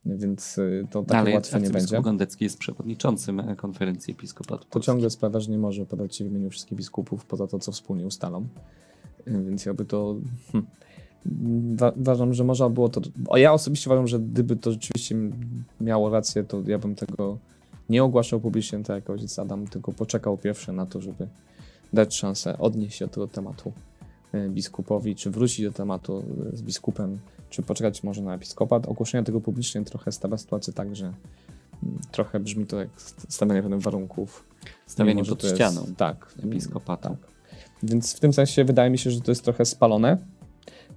więc y, to takie ale łatwe nie będzie. Gondecki jest przewodniczącym konferencji episkopatu. To ciągle sprawia, że nie może opowiadać się w imieniu wszystkich biskupów, poza to, co wspólnie ustalą. Y, więc jakby to... Hmm uważam, że można było to. A ja osobiście uważam, że gdyby to rzeczywiście miało rację, to ja bym tego nie ogłaszał publicznie, tak jak ojciec Adam, tylko poczekał pierwsze na to, żeby dać szansę odnieść się do tego tematu biskupowi, czy wrócić do tematu e, z biskupem, czy poczekać może na episkopat. Ogłoszenie tego publicznie trochę stawia sytuację tak, że mm, trochę brzmi to jak stawianie pewnych warunków. Stawianie pod ścianą. Jest, tak. Episkopata. Tak. Więc w tym sensie wydaje mi się, że to jest trochę spalone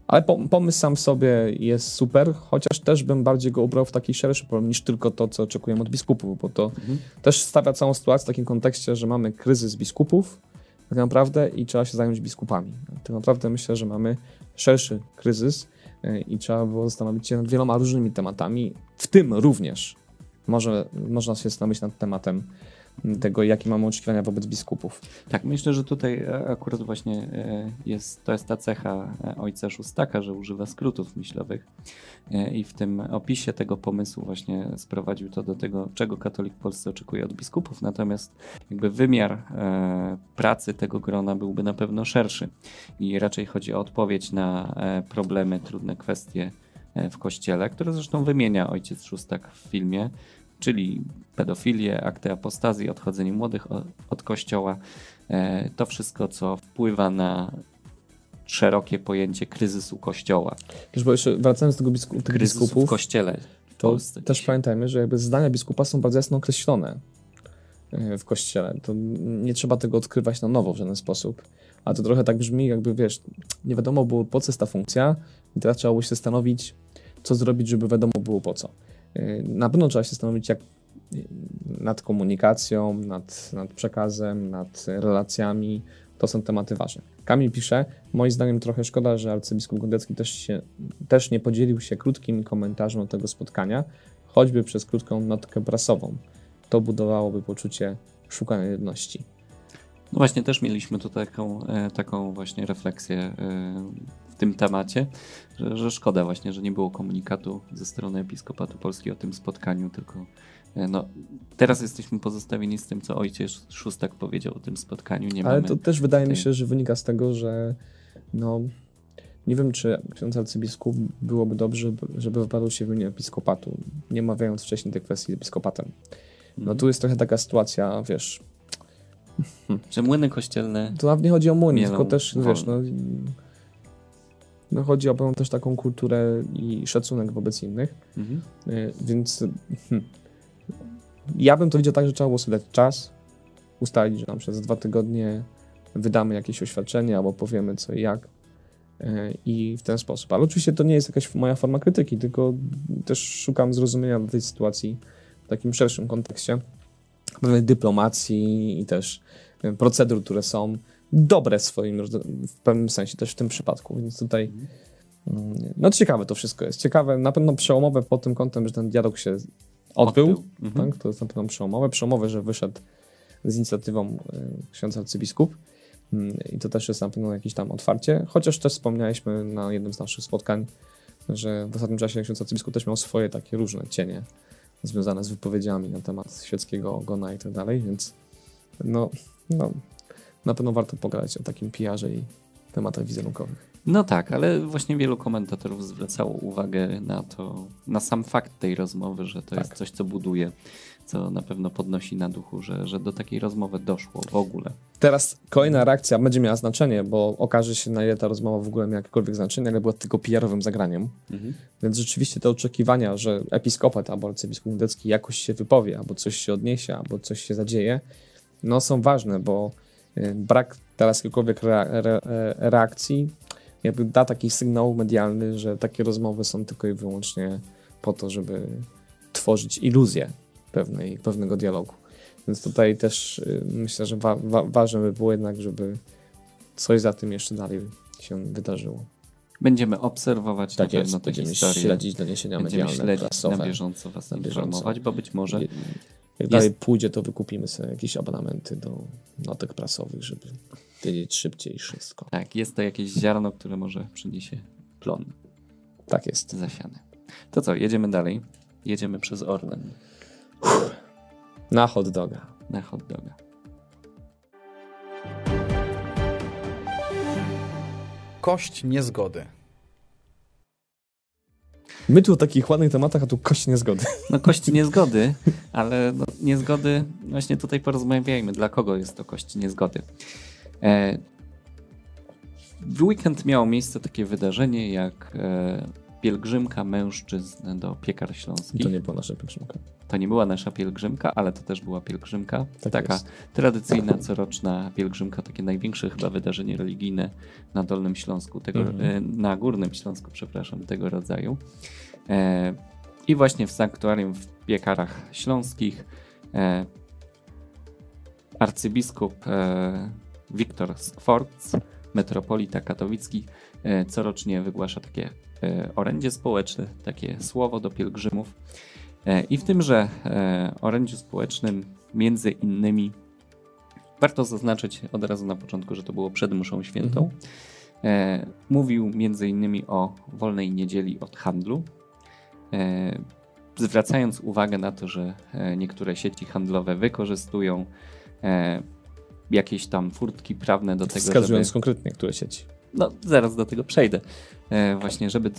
ale pomysł sam w sobie jest super, chociaż też bym bardziej go ubrał w taki szerszy problem niż tylko to, co oczekujemy od biskupów, bo to mhm. też stawia całą sytuację w takim kontekście, że mamy kryzys biskupów tak naprawdę i trzeba się zająć biskupami. Tak naprawdę myślę, że mamy szerszy kryzys e, i trzeba było zastanowić się nad wieloma różnymi tematami, w tym również może, można się zastanowić nad tematem tego, jakie mamy oczekiwania wobec biskupów. Tak, myślę, że tutaj e, akurat właśnie e, jest, to jest ta cecha e, ojca Szóstaka, że używa skrótów myślowych i w tym opisie tego pomysłu właśnie sprowadził to do tego, czego katolik w Polsce oczekuje od biskupów, natomiast jakby wymiar pracy tego grona byłby na pewno szerszy i raczej chodzi o odpowiedź na problemy, trudne kwestie w kościele, które zresztą wymienia ojciec Szóstak w filmie, czyli pedofilię, akty apostazji, odchodzenie młodych od kościoła. E, to wszystko, co wpływa na szerokie pojęcie kryzysu kościoła. Wiesz, bo jeszcze wracając do tego bisku, tych Kryzysu biskupów, w kościele. W to też dzisiaj. pamiętajmy, że jakby zdania biskupa są bardzo jasno określone e, w kościele. To nie trzeba tego odkrywać na nowo w żaden sposób. A to trochę tak brzmi, jakby wiesz, nie wiadomo było po co jest ta funkcja i teraz trzeba było się zastanowić, co zrobić, żeby wiadomo było po co. Y, na pewno trzeba się zastanowić jak, nad komunikacją, nad, nad przekazem, nad relacjami. To są tematy ważne. Kamil pisze, moim zdaniem trochę szkoda, że arcybiskup Gondecki też, się, też nie podzielił się krótkim komentarzem do tego spotkania, choćby przez krótką notkę prasową. To budowałoby poczucie szukania jedności. No właśnie, też mieliśmy tu taką, e, taką właśnie refleksję e, w tym temacie, że, że szkoda właśnie, że nie było komunikatu ze strony Episkopatu Polski o tym spotkaniu, tylko e, no, teraz jesteśmy pozostawieni z tym, co ojciec Szóstak powiedział o tym spotkaniu. Nie Ale to też wydaje tej... mi się, że wynika z tego, że no, nie wiem, czy ksiądz arcybiskup byłoby dobrze, żeby wypadł się w imieniu episkopatu, nie mawiając wcześniej tej kwestii z episkopatem. No mhm. tu jest trochę taka sytuacja, wiesz... Że młyny kościelne... To nawet nie chodzi o młyny, tylko też, wiesz, no no chodzi o pewną też taką kulturę i szacunek wobec innych. Mhm. Y, więc hmm, ja bym to widział tak, że trzeba było sobie dać czas, ustalić, że nam przez dwa tygodnie wydamy jakieś oświadczenie albo powiemy co i jak y, i w ten sposób. Ale oczywiście to nie jest jakaś moja forma krytyki, tylko też szukam zrozumienia do tej sytuacji w takim szerszym kontekście pewnej dyplomacji i też y, procedur, które są dobre swoim, w pewnym sensie też w tym przypadku, więc tutaj mm, no ciekawe to wszystko jest. Ciekawe, na pewno przełomowe pod tym kątem, że ten dialog się odbył, odbył. Mhm. Tak? to jest na pewno przełomowe. Przełomowe, że wyszedł z inicjatywą y, ksiądz arcybiskup mm, i to też jest na pewno jakieś tam otwarcie, chociaż też wspomnialiśmy na jednym z naszych spotkań, że w ostatnim czasie ksiądz arcybiskup też miał swoje takie różne cienie związane z wypowiedziami na temat świeckiego ogona i tak dalej, więc no, no na pewno warto pogadać o takim PR-ze i tematach wizerunkowych. No tak, ale właśnie wielu komentatorów zwracało uwagę na to, na sam fakt tej rozmowy, że to tak. jest coś, co buduje, co na pewno podnosi na duchu, że, że do takiej rozmowy doszło w ogóle. Teraz kolejna reakcja będzie miała znaczenie, bo okaże się, na ile ta rozmowa w ogóle miała jakiekolwiek znaczenie, ale była tylko PR-owym zagraniem. Mhm. Więc rzeczywiście te oczekiwania, że episkopat albo arcybiskup Niedecki jakoś się wypowie, albo coś się odniesie, albo coś się zadzieje, no są ważne, bo brak teraz jakiejkolwiek re, reakcji jakby da taki sygnał medialny, że takie rozmowy są tylko i wyłącznie po to, żeby tworzyć iluzję pewnej, pewnego dialogu. Więc tutaj też y, myślę, że wa wa ważne by było jednak, żeby coś za tym jeszcze dalej się wydarzyło. Będziemy obserwować tak na jest, pewno będziemy historię. śledzić doniesienia będziemy medialne, śledzić prasowe. na bieżąco was na bieżąco. informować, bo być może jak dalej pójdzie, to wykupimy sobie jakieś abonamenty do notek prasowych, żeby wiedzieć szybciej wszystko. Tak, jest to jakieś ziarno, które może przyniesie plon. Tak jest. Zasiane. To co, jedziemy dalej. Jedziemy przez Orlen. Na hot doga. Na hot doga. Kość niezgody. My tu o takich ładnych tematach, a tu kości niezgody. No kości niezgody, ale no, niezgody, właśnie tutaj porozmawiajmy, dla kogo jest to kości niezgody. E, w weekend miało miejsce takie wydarzenie jak e, pielgrzymka mężczyzn do piekar śląskich. To nie była nasza pielgrzymka. To nie była nasza pielgrzymka, ale to też była pielgrzymka. Tak taka jest. tradycyjna, coroczna pielgrzymka, takie największe chyba wydarzenie religijne na Dolnym Śląsku, tego, mhm. E, na Górnym Śląsku, przepraszam, tego rodzaju. E, I właśnie w sanktuarium w Piekarach Śląskich e, arcybiskup Wiktor Skworc, metropolita katowicki, corocznie wygłasza takie orędzie społeczne, takie słowo do pielgrzymów. I w tymże orędziu społecznym między innymi warto zaznaczyć od razu na początku, że to było przed mszą świętą. Mhm. E, mówił między innymi o wolnej niedzieli od handlu, e, zwracając uwagę na to, że e, niektóre sieci handlowe wykorzystują e, jakieś tam furtki prawne do tego, Wskazując żeby... konkretnie, które sieci. No, zaraz do tego przejdę. E, właśnie, żeby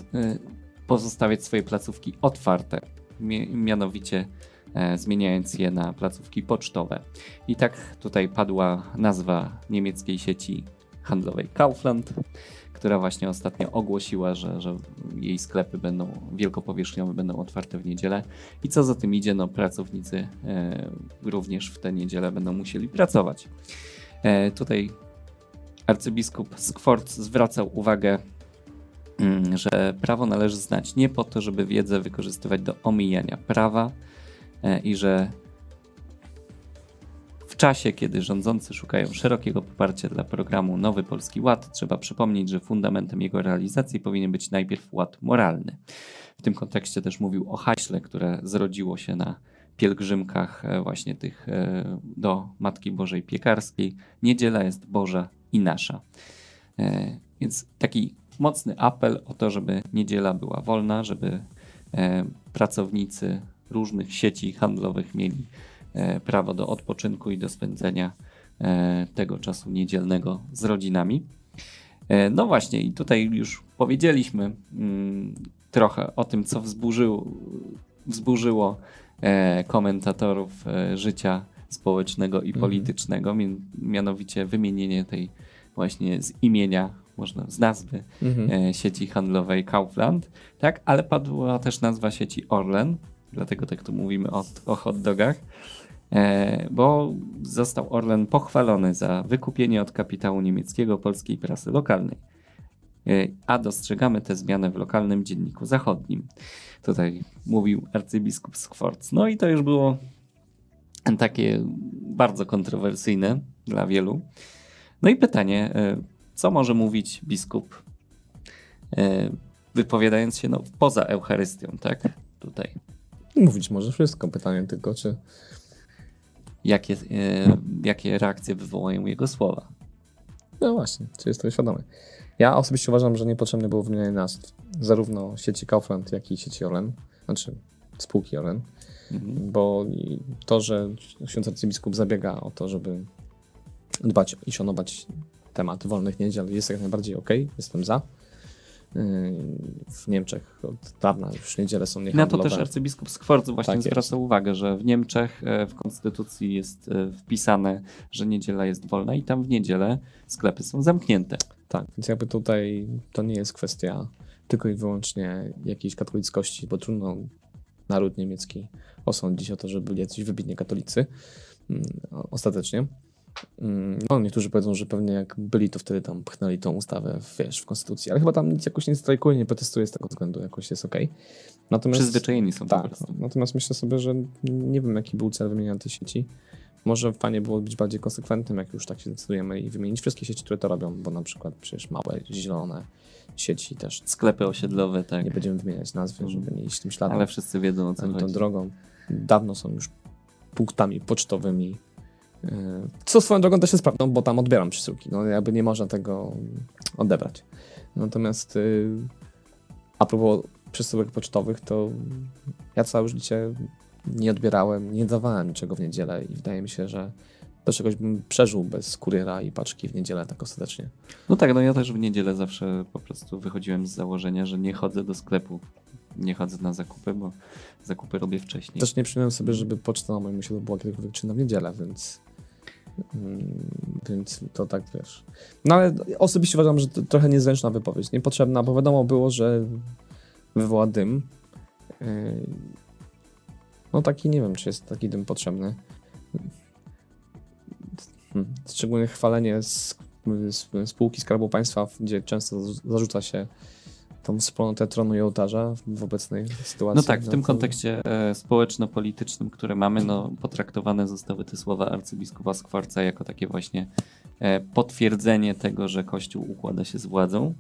pozostawiać swoje placówki otwarte, mianowicie zmieniając je na placówki pocztowe. I tak tutaj padła nazwa niemieckiej sieci handlowej Kaufland, która właśnie ostatnio ogłosiła, że, że jej sklepy będą wielkopowierzchniowe, będą otwarte w niedzielę. I co za tym idzie, no pracownicy e, również w tę niedzielę będą musieli pracować. E, tutaj arcybiskup Skworc zwracał uwagę, mm, że prawo należy znać nie po to, żeby wiedzę wykorzystywać do omijania prawa e, i że w czasie, kiedy rządzący szukają szerokiego poparcia dla programu Nowy Polski Ład, trzeba przypomnieć, że fundamentem jego realizacji powinien być najpierw ład moralny. W tym kontekście też mówił o haśle, które zrodziło się na pielgrzymkach e, właśnie tych e, do Matki Bożej Piekarskiej. Niedziela jest Boża i nasza. E, więc taki mocny apel o to, żeby niedziela była wolna, żeby pracownicy różnych sieci handlowych mieli E, prawo do odpoczynku i do spędzenia e, tego czasu niedzielnego z rodzinami. E, no właśnie, i tutaj już powiedzieliśmy mm, trochę o tym, co wzburzyło komentatorów życia społecznego i mhm. politycznego, mianowicie wymienienie tej właśnie z imienia, można z nazwy mhm. sieci handlowej Kaufland, tak, ale padła też nazwa sieci Orlen, dlatego tak tu mówimy o, o hot dogach. E, bo został Orlen pochwalony za wykupienie od kapitału niemieckiego polskiej prasy lokalnej. E, a dostrzegamy tę zmianę w lokalnym dzienniku zachodnim. Tutaj mówił arcybiskup Skworc. No i to już było takie bardzo kontrowersyjne dla wielu. No i pytanie, e, co może mówić biskup, wypowiadając się no, poza Eucharystią, tak? Tutaj. Mówić może wszystko. Pytanie tylko, czy jakie, e, jakie reakcje wywołają jego słowa. No właśnie, czy jest to świadomy. Ja osobiście uważam, że niepotrzebne było wymienianie nazw zarówno sieci Kaufland, jak i sieci Orlen, znaczy spółki Orlen, mhm. bo to, że ksiądz arcybiskup zabiega o to, żeby dbać i szanować temat wolnych niedziel jest jak najbardziej ok, jestem za w Niemczech od dawna już niedziele są niehandlowe. Na to też arcybiskup Skworc właśnie tak zwraca uwagę, że w Niemczech e, w konstytucji jest e, wpisane, że niedziela jest wolna i tam w niedzielę sklepy są zamknięte. Tak, więc jakby tutaj to nie jest kwestia tylko i wyłącznie jakiejś katolickości, bo trudno naród niemiecki osądzić o to, że byli jacyś wybitnie katolicy mm, ostatecznie. Mm, no, niektórzy powiedzą, że pewnie jak byli, to wtedy tam pchnęli tą ustawę, wiesz, w konstytucji, ale chyba tam nic jakoś nie strajkuje, nie protestuje z tego względu, jakoś jest okej. Okay. Natomiast, Przyzwyczajeni są tak, prostu. Natomiast myślę sobie, że nie wiem, jaki był cel wymieniania tej sieci. Może fajnie było być bardziej konsekwentnym, jak już tak się decydujemy i wymienić wszystkie sieci, które to robią, bo na przykład przecież małe, zielone sieci też. Sklepy osiedlowe, tak. Nie będziemy wymieniać nazwy, żeby nie iść tym śladem. Ale wszyscy wiedzą o co chodzi. tą drogą. Dawno są już punktami pocztowymi co swoją drogą też jest prawdą, bo tam odbieram przesyłki. No jakby nie można tego odebrać. Natomiast y, a propos przesyłek pocztowych, to ja całe życie nie odbierałem, nie dawałem niczego w niedzielę i wydaje mi się, że do czegoś bym przeżył bez kuriera i paczki w niedzielę tak ostatecznie. No tak, no ja też w niedzielę zawsze po prostu wychodziłem z założenia, że nie chodzę do sklepu. Nie chodzę na zakupy, bo zakupy robię wcześniej. Też nie przyjąłem sobie, żeby poczta na moim osiedlu była kiedykolwiek czynna w niedzielę, więc Mm, więc to tak wiesz. No ale osobiście uważam, że to trochę niezręczna wypowiedź, niepotrzebna, bo wiadomo było, że wywoła dym. Yy, no taki, nie wiem, czy jest taki dym potrzebny. Szczególnie chwalenie spółki Skarbu Państwa, gdzie często zarzuca się tą wspólnotę tronu i ołtarza w obecnej sytuacji. No tak, w no tym to... kontekście e, społeczno-politycznym, które mamy, no, potraktowane zostały te słowa arcybiskupa Skwarca jako takie właśnie e, potwierdzenie tego, że Kościół układa się z władzą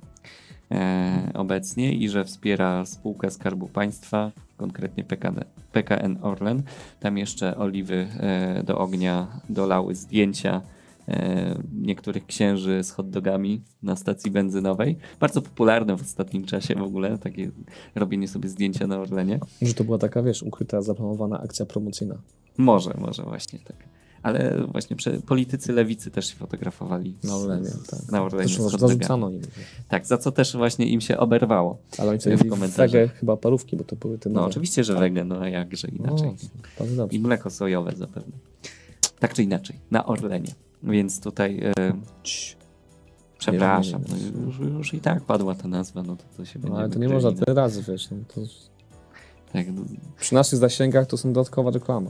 e, obecnie i że wspiera spółkę Skarbu Państwa, konkretnie PKN, PKN Orlen. Tam jeszcze oliwy e, do ognia dolały zdjęcia e, niektórych księży z hotdogami na stacji benzynowej. Bardzo popularne w ostatnim czasie w ogóle, takie robienie sobie zdjęcia na Orlenie. Może to była taka, wiesz, ukryta, zaplanowana akcja promocyjna. Może, może właśnie tak. Ale właśnie politycy lewicy też się fotografowali. Na Orlenie, tak. Na Orlenie Zresztą zarzucano im. Tak, za co też właśnie im się oberwało. Ale oni W sobie komentarzach. wege chyba parówki, bo to były te No nowe. oczywiście, że wege, no a jakże inaczej. O, bardzo dobrze. I mleko sojowe zapewne. Tak czy inaczej, na Orlenie. Więc tutaj Cii. przepraszam, no, już, już i tak padła ta nazwa, no to, to się No, będzie ale to nie można tyle razy, wiesz. No, to Tak, no, przy naszych zasięgach to są dodatkowa reklama.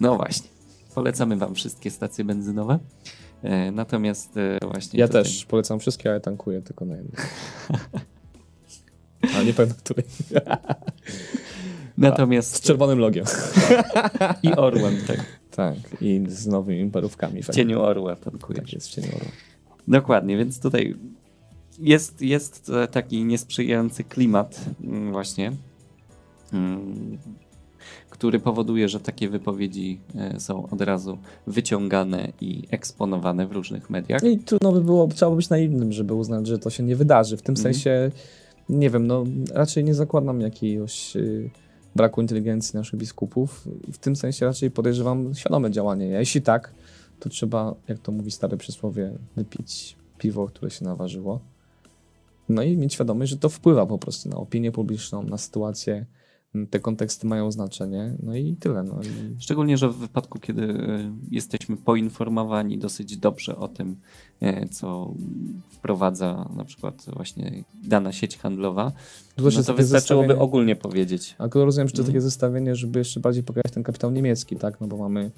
No właśnie. Polecamy wam wszystkie stacje benzynowe. E, natomiast e, właśnie Ja tutaj, też polecam wszystkie, ale tankuję tylko na jednej. Ale nie pamiętam której. Natomiast Z czerwonym logiem. i orłem, tak. Tak, i z nowymi parówkami. W cieniu orła tankujesz. Tak jest, w cieniu orła. Dokładnie, więc tutaj jest, jest e, taki niesprzyjający klimat mm, właśnie, mm, który powoduje, że takie wypowiedzi e, są od razu wyciągane i eksponowane w różnych mediach. I trudno by było, trzeba by być naiwnym, żeby uznać, że to się nie wydarzy. W tym Mhm. sensie, nie wiem, no raczej nie zakładam jakiegoś y, braku inteligencji naszych biskupów. W tym sensie raczej podejrzewam świadome działanie. A jeśli tak, to trzeba, jak to mówi stare przysłowie, wypić piwo, które się naważyło. No i mieć świadomość, że to wpływa po prostu na opinię publiczną, na sytuację. Te konteksty mają znaczenie. No i tyle. No. Szczególnie, że w wypadku, kiedy e, jesteśmy poinformowani dosyć dobrze o tym, e, co wprowadza na przykład właśnie dana sieć handlowa, Tu no to wystarczyłoby ogólnie powiedzieć. A to rozumiem, że to Mhm. takie zestawienie, żeby jeszcze bardziej pokazać ten kapitał niemiecki, tak? No bo mamy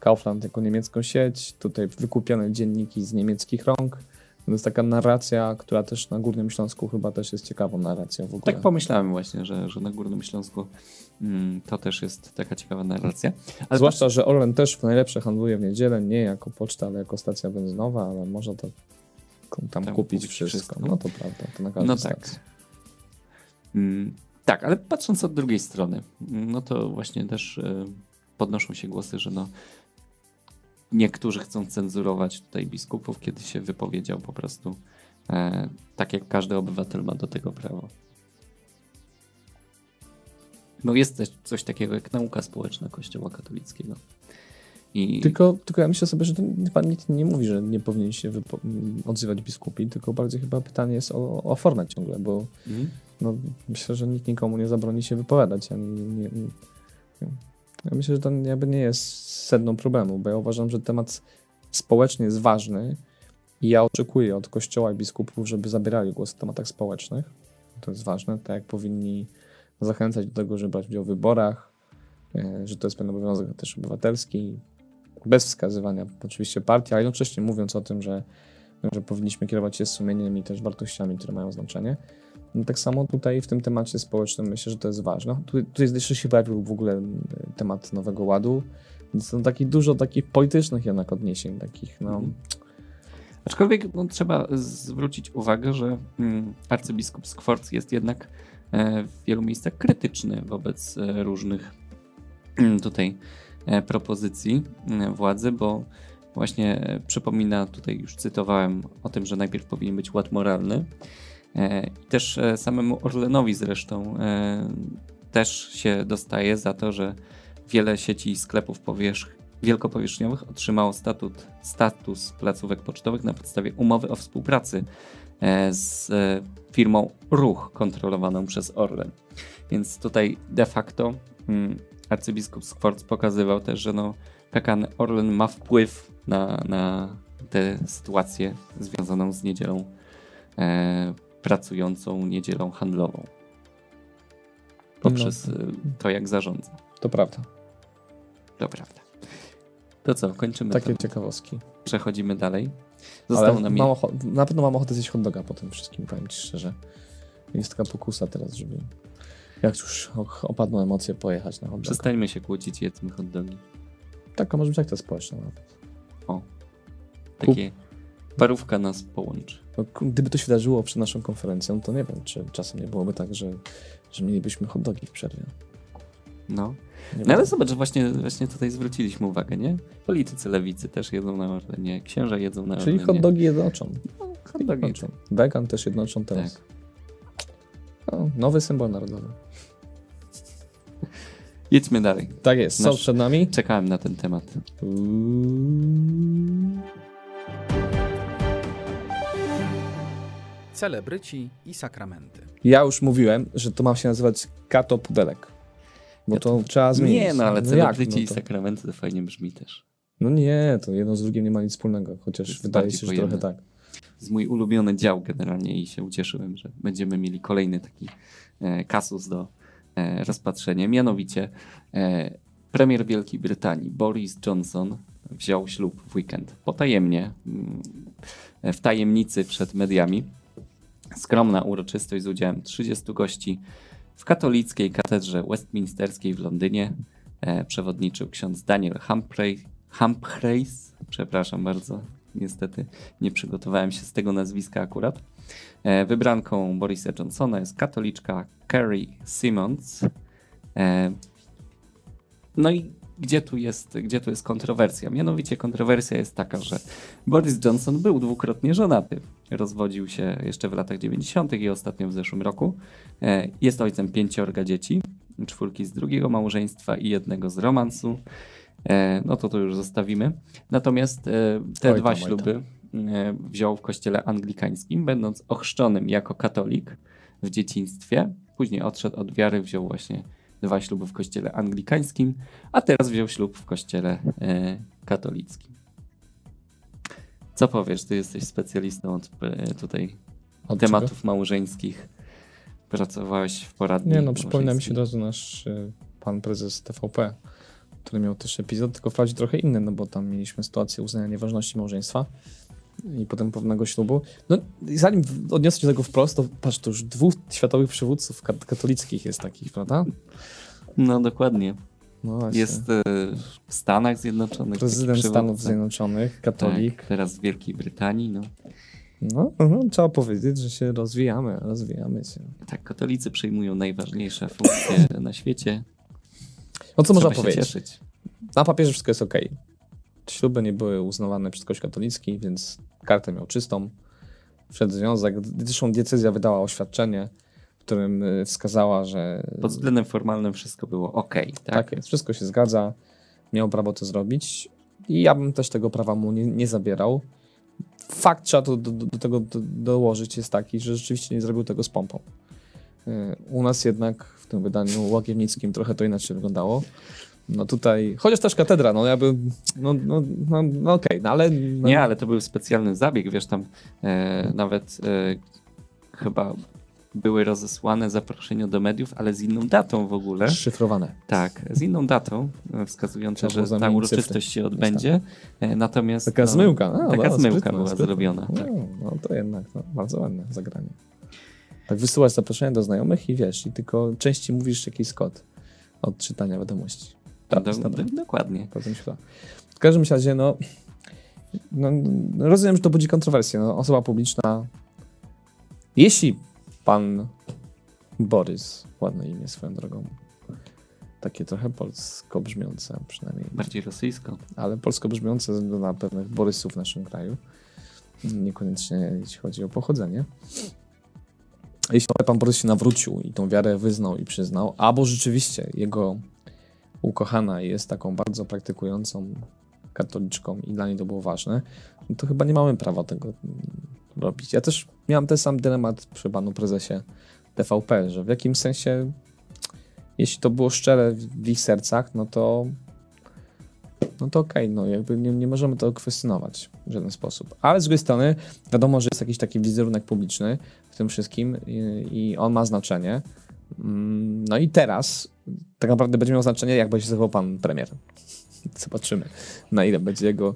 Kaufland jako niemiecką sieć, tutaj wykupione dzienniki z niemieckich rąk. To jest taka narracja, która też na Górnym Śląsku chyba też jest ciekawą narracją w ogóle. Tak pomyślałem właśnie, że, że na Górnym Śląsku mm, to też jest taka ciekawa narracja. Ale Zwłaszcza, że Orlen też w najlepsze handluje w niedzielę, nie jako poczta, ale jako stacja benzynowa, ale można to tam, Tam kupić kupić wszystko. wszystko. No to prawda, to na każdej No tak. Mm, tak, ale patrząc od drugiej strony, mm, no to właśnie też e, podnoszą się głosy, że no niektórzy chcą cenzurować tutaj biskupów, kiedy się wypowiedział po prostu e, tak, jak każdy obywatel ma do tego prawo. No jest też coś takiego jak nauka społeczna Kościoła katolickiego. I Tylko, tylko ja myślę sobie, że chyba nikt nie mówi, że nie powinien się odzywać biskupi, tylko bardziej chyba pytanie jest o, o formę ciągle, bo Mhm. no, myślę, że nikt nikomu nie zabroni się wypowiadać. Ani nie, nie. Ja myślę, że to jakby nie jest sedną problemu, bo ja uważam, że temat społeczny jest ważny i ja oczekuję od kościoła i biskupów, żeby zabierali głos w tematach społecznych. To jest ważne, tak jak powinni zachęcać do tego, żeby brać udział w wyborach, e, że to jest pewien obowiązek też obywatelski, bez wskazywania oczywiście partii, ale jednocześnie mówiąc o tym, że, że powinniśmy kierować się sumieniem i też wartościami, które mają znaczenie. No, tak samo tutaj w tym temacie społecznym myślę, że to jest ważne. Tu, tu jest jeszcze się pojawił w ogóle e, temat Nowego Ładu, są takich dużo takich politycznych jednak odniesień, takich no... Mhm. Aczkolwiek no, trzeba zwrócić uwagę, że mm, arcybiskup Skworc jest jednak e, w wielu miejscach krytyczny wobec e, różnych mm, tutaj e, propozycji mm, władzy, bo właśnie przypomina, tutaj już cytowałem o tym, że najpierw powinien być ład moralny. E, I też e, samemu Orlenowi zresztą e, też się dostaje za to, że wiele sieci sklepów powierzch wielkopowierzchniowych otrzymało statut, status placówek pocztowych na podstawie umowy o współpracy e, z e, firmą Ruch kontrolowaną przez Orlen. Więc tutaj de facto mm, arcybiskup Skworc pokazywał też, że no, PKN Orlen ma wpływ na, na tę sytuację związaną z niedzielą e, pracującą niedzielą handlową. Poprzez No. to, jak zarządza. To prawda. To prawda. To co, kończymy Takie to. ciekawostki. Przechodzimy dalej. Zostało nam mam na pewno mam ochotę zjeść hot doga po tym wszystkim, powiem ci szczerze. Jest taka pokusa teraz, żeby jak już opadną emocje, pojechać na hot doga. Przestańmy się kłócić, jedzmy hot dogi. Tak, a może być akcja społeczna nawet. O. Takie parówka nas połączy. No, gdyby to się wydarzyło przed naszą konferencją, to nie wiem, czy czasem nie byłoby tak, że, że mielibyśmy hot dogi w przerwie. No. Nie no ale zobacz, że właśnie, właśnie tutaj zwróciliśmy uwagę, nie? Politycy lewicy też jedzą na Orlenie, księża jedzą na Czyli Orlenie. hot dogi jednoczą. No, hot dogi. jednoczą. Vegan też jednoczą teraz. No, nowy symbol narodowy. Jedźmy dalej. Tak jest. Co Nasz- przed nami? Czekałem na ten temat. Celebryci i sakramenty. Ja już mówiłem, że to ma się nazywać kato pudelek. Bo to trzeba zmienić. Nie, no ale jak? celebryci i no, to, sakramenty to fajnie brzmi też. no nie, to jedno z drugim nie ma nic wspólnego, chociaż jest wydaje się, że pojemne. trochę tak. jest mój ulubiony dział generalnie i się ucieszyłem, że będziemy mieli kolejny taki e, kasus do e, rozpatrzenia. Mianowicie e, premier Wielkiej Brytanii Boris Johnson wziął ślub w weekend. Potajemnie, mm, w tajemnicy przed mediami. Skromna uroczystość z udziałem 30 gości w katolickiej katedrze westminsterskiej w Londynie. E, przewodniczył ksiądz Daniel Humphrey, Humphreys, przepraszam bardzo, niestety nie przygotowałem się z tego nazwiska akurat. E, Wybranką Borisa Johnsona jest katoliczka Carrie Simmons. E, No i gdzie tu, jest, gdzie tu jest kontrowersja? Mianowicie kontrowersja jest taka, że Boris Johnson był dwukrotnie żonaty. Rozwodził się jeszcze w latach 90. i ostatnio w zeszłym roku. E, Jest ojcem pięciorga dzieci, czwórki z drugiego małżeństwa i jednego z romansu. E, No to to już zostawimy. Natomiast e, te Oj dwa tam, śluby wziął w kościele anglikańskim, będąc ochrzczonym jako katolik w dzieciństwie. Później odszedł od wiary, wziął właśnie dwa śluby w kościele anglikańskim, a teraz wziął ślub w kościele katolickim. Co powiesz? Ty jesteś specjalistą od e, tutaj Od tematów małżeńskich. Pracowałeś w poradni. czego? Nie, no przypomina mi się od razu nasz y, pan prezes TVP, który miał też epizod, tylko wprawdzie trochę inny, no bo tam mieliśmy sytuację uznania nieważności małżeństwa i potem pewnego ślubu. No i zanim odniosę się do tego wprost, to patrz, to już dwóch światowych przywódców kat- katolickich jest takich, prawda? No dokładnie. No. Jest e, w Stanach Zjednoczonych. Prezydent Stanów. Zjednoczonych, katolik. Tak, teraz w Wielkiej Brytanii. No. No, no, trzeba powiedzieć, że się rozwijamy, rozwijamy się. Tak, katolicy przejmują najważniejsze funkcje na świecie. No co można Trzeba powiedzieć? cieszyć. Na papierze wszystko jest ok. Śluby nie były uznawane przez Kościół katolicki, więc kartę miał czystą. Wszedł związek. Zresztą decyzja wydała oświadczenie, którym y, wskazała, że Pod względem formalnym wszystko było ok. Tak? tak jest, wszystko się zgadza. Miał prawo to zrobić i ja bym też tego prawa mu nie, nie zabierał. Fakt trzeba do, do, do tego do, dołożyć jest taki, że rzeczywiście nie zrobił tego z pompą. Y, U nas jednak w tym wydaniu łagiewnickim trochę to inaczej wyglądało. No tutaj, chociaż też katedra, no jakby, no, no, no, no okej, no ale... No, Nie, ale to był specjalny zabieg, wiesz, tam e, nawet e, chyba były rozesłane zaproszenia do mediów, ale z inną datą w ogóle. Szyfrowane. Tak, z inną datą, e, było że ta uroczystość się odbędzie. E, Natomiast Taka no, zmyłka. Taka no, zmyłka była zrobiona. Tak. No, no to jednak, no, bardzo ładne zagranie. Tak wysyłasz zaproszenie do znajomych i wiesz, i tylko częściej mówisz jakiś kod od czytania wiadomości. Do, Tak, do, dokładnie. Bardzo mi się. W każdym razie, no, no, rozumiem, że to budzi kontrowersję. No, osoba publiczna. Jeśli pan Borys, ładne imię swoją drogą, takie trochę polsko brzmiące przynajmniej, Bardziej rosyjsko. ale polsko brzmiące ze względu na pewnych Borysów w naszym kraju, niekoniecznie jeśli chodzi o pochodzenie. Jeśli pan Borys się nawrócił i tą wiarę wyznał i przyznał, albo rzeczywiście jego ukochana jest taką bardzo praktykującą katoliczką i dla niej to było ważne, to chyba nie mamy prawa tego robić. Ja też miałem ten sam dylemat przy panu prezesie TVP, że w jakim sensie, jeśli to było szczere w ich sercach, no to no to okej, no jakby nie, nie możemy tego kwestionować w żaden sposób. Ale z drugiej strony wiadomo, że jest jakiś taki wizerunek publiczny w tym wszystkim i, i on ma znaczenie. Mm, No i teraz tak naprawdę będzie miał znaczenie, jak będzie zachował pan premier. Zobaczymy, na ile będzie jego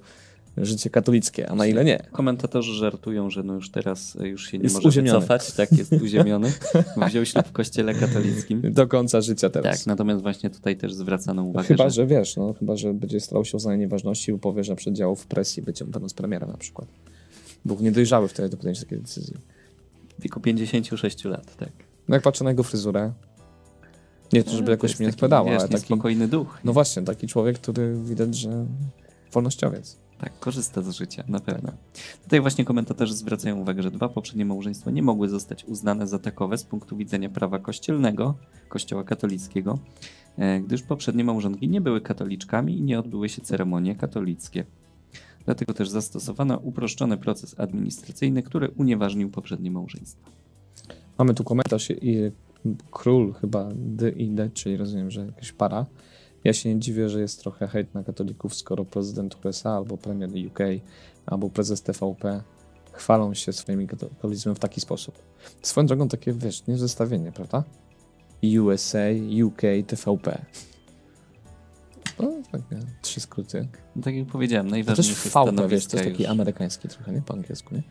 życie katolickie, a na ile nie. Komentatorzy żartują, że no już teraz e, już się nie Jest może uziemiony. wycofać. Tak, jest uziemiony. Wziął ślub w kościele katolickim. Do końca życia teraz. Tak, natomiast właśnie tutaj też zwracano uwagę, Chyba, że że wiesz, no, chyba, że będzie starał się o uznanie nieważności, bo powie, że przedziałów w presji będzie będąc premierem na przykład. Był niedojrzały wtedy do podjęcia takiej decyzji. W wieku 56 lat, tak. No jak patrzę na jego fryzurę, nie to, żeby To jakoś mnie nie taki, odpowiadało, wiesz, ale taki, niespokojny duch. no właśnie, taki człowiek, który widać, że wolnościowiec. Tak, korzysta z życia, na pewno. Tutaj właśnie komentatorzy zwracają uwagę, że dwa poprzednie małżeństwa nie mogły zostać uznane za takowe z punktu widzenia prawa kościelnego, kościoła katolickiego, e, gdyż poprzednie małżonki nie były katoliczkami i nie odbyły się ceremonie katolickie. Dlatego też zastosowano uproszczony proces administracyjny, który unieważnił poprzednie małżeństwa. Mamy tu komentarz i król chyba D i D, czyli rozumiem, że jakaś para. Ja się nie dziwię, że jest trochę hejt na katolików, skoro prezydent USA albo premier UK albo prezes TVP chwalą się swoim katolicyzmem w taki sposób. Swoją drogą takie, wiesz, nie zestawienie, prawda? USA, UK, TVP. No, tak, trzy skróty. No, tak jak powiedziałem, To najważniejsze też VP, wiesz, to jest taki już. amerykański trochę, nie? Po angielsku, nie?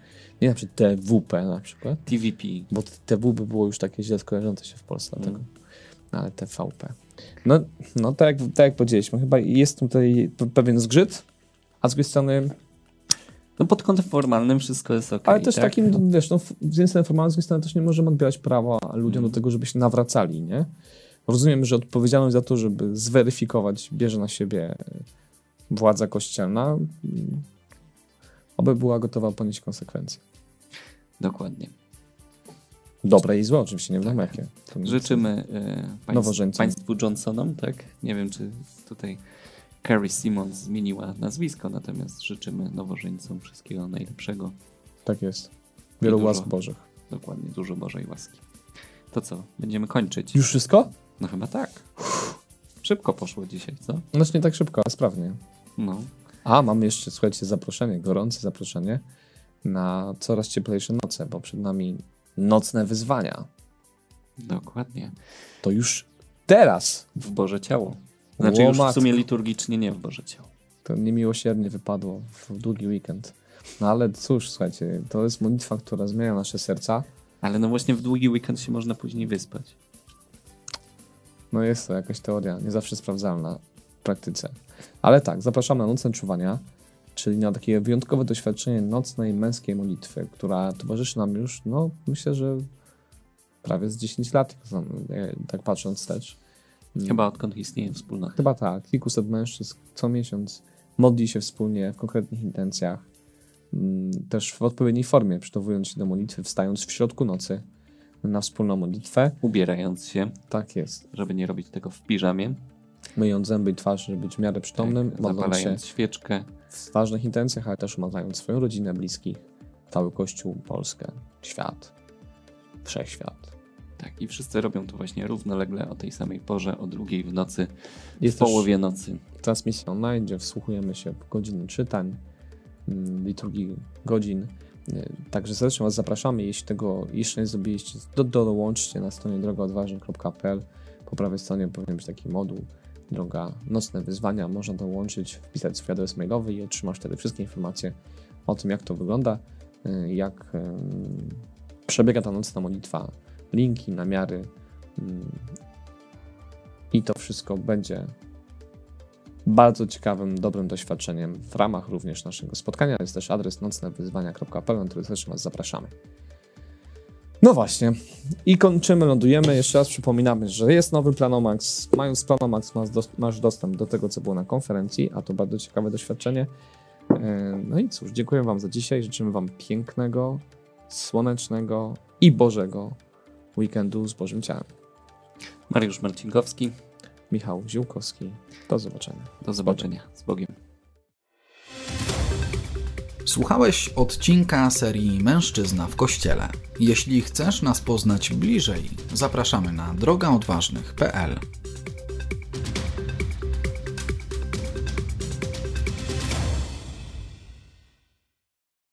Nie na przykład TWP na przykład. TVP. Bo TW by było już takie źle skojarzące się w Polsce, Mm. dlatego. No, ale TVP. No, no tak, jak, tak jak powiedzieliśmy, chyba jest tutaj pe- pewien zgrzyt, a z drugiej strony, No pod kątem formalnym wszystko jest ok. ale też tak? takim, wiesz, no, z jednej strony formalnie, z drugiej strony też nie możemy odbierać prawa ludziom Mm. do tego, żeby się nawracali, nie? Rozumiem, że odpowiedzialność za to, żeby zweryfikować, bierze na siebie władza kościelna, mm, oby była gotowa ponieść konsekwencje. Dokładnie. Dobre i złe, oczywiście, nie wiadomo jakie. To nie- Życzymy e, państw, państwu Johnsonom, tak? Nie wiem, czy tutaj Carrie Simmons zmieniła nazwisko, natomiast życzymy nowożeńcom wszystkiego najlepszego. Tak jest. Wielu dużo. łask Bożych. Dokładnie, dużo Bożej łaski. To co? Będziemy kończyć? Już wszystko? No chyba tak. Szybko poszło dzisiaj, co? Znaczy nie tak szybko, ale sprawnie. No. A, mamy jeszcze, słuchajcie, zaproszenie, gorące zaproszenie na coraz cieplejsze noce, bo przed nami nocne wyzwania. Dokładnie. To już teraz W Boże Ciało. Znaczy już w sumie liturgicznie nie w Boże Ciało. to niemiłosiernie wypadło w długi weekend. No ale cóż, słuchajcie, to jest modlitwa, która zmienia nasze serca. Ale no właśnie w długi weekend się można później wyspać. No jest to jakaś teoria, nie zawsze sprawdzalna w praktyce. Ale tak, zapraszamy na nocne czuwania, czyli na takie wyjątkowe doświadczenie nocnej męskiej modlitwy, która towarzyszy nam już, no myślę, że prawie z 10 lat, jak- tak patrząc wstecz. Chyba odkąd istnieje wspólnota. Chyba tak. Kilkuset mężczyzn co miesiąc modli się wspólnie w konkretnych intencjach, mm, też w odpowiedniej formie, przygotowując się do modlitwy, wstając w środku nocy na wspólną modlitwę. Ubierając się, Tak jest. żeby nie robić tego w piżamie. Myjąc zęby i twarz, żeby być w miarę przytomnym, tak, modląc się świeczkę. w ważnych intencjach, ale też umawiając swoją rodzinę, bliskich, cały Kościół, Polskę, świat, wszechświat. Tak, i wszyscy robią to właśnie równolegle o tej samej porze, o drugiej w nocy, Jest w połowie nocy. transmisja online, gdzie wsłuchujemy się w godziny czytań, mm, liturgii godzin. Y, Także serdecznie Was zapraszamy. Jeśli tego jeszcze nie zrobiliście, do, dołączcie na stronie drogaodważny.pl. Po prawej stronie powinien być taki moduł Droga Nocne Wyzwania. Można dołączyć, wpisać swój adres mailowy i otrzymasz wtedy wszystkie informacje o tym, jak to wygląda, y, jak ym, przebiega ta nocna modlitwa, linki, namiary ym, i to wszystko będzie bardzo ciekawym, dobrym doświadczeniem w ramach również naszego spotkania. Jest też adres nocnewyzwania.pl, na który też Was zapraszamy. No właśnie. I kończymy, lądujemy. Jeszcze raz przypominamy, że jest nowy Planomax. Mając Planomax masz, dos- masz dostęp do tego, co było na konferencji, a to bardzo ciekawe doświadczenie. E, No i cóż, dziękuję Wam za dzisiaj. Życzymy Wam pięknego, słonecznego i Bożego weekendu z Bożym Ciałem. Mariusz Marcinkowski, Michał Ziółkowski. Do zobaczenia. do zobaczenia. Z Bogiem. Słuchałeś odcinka serii Mężczyzna w Kościele. Jeśli chcesz nas poznać bliżej, zapraszamy na drogaodważnych.pl.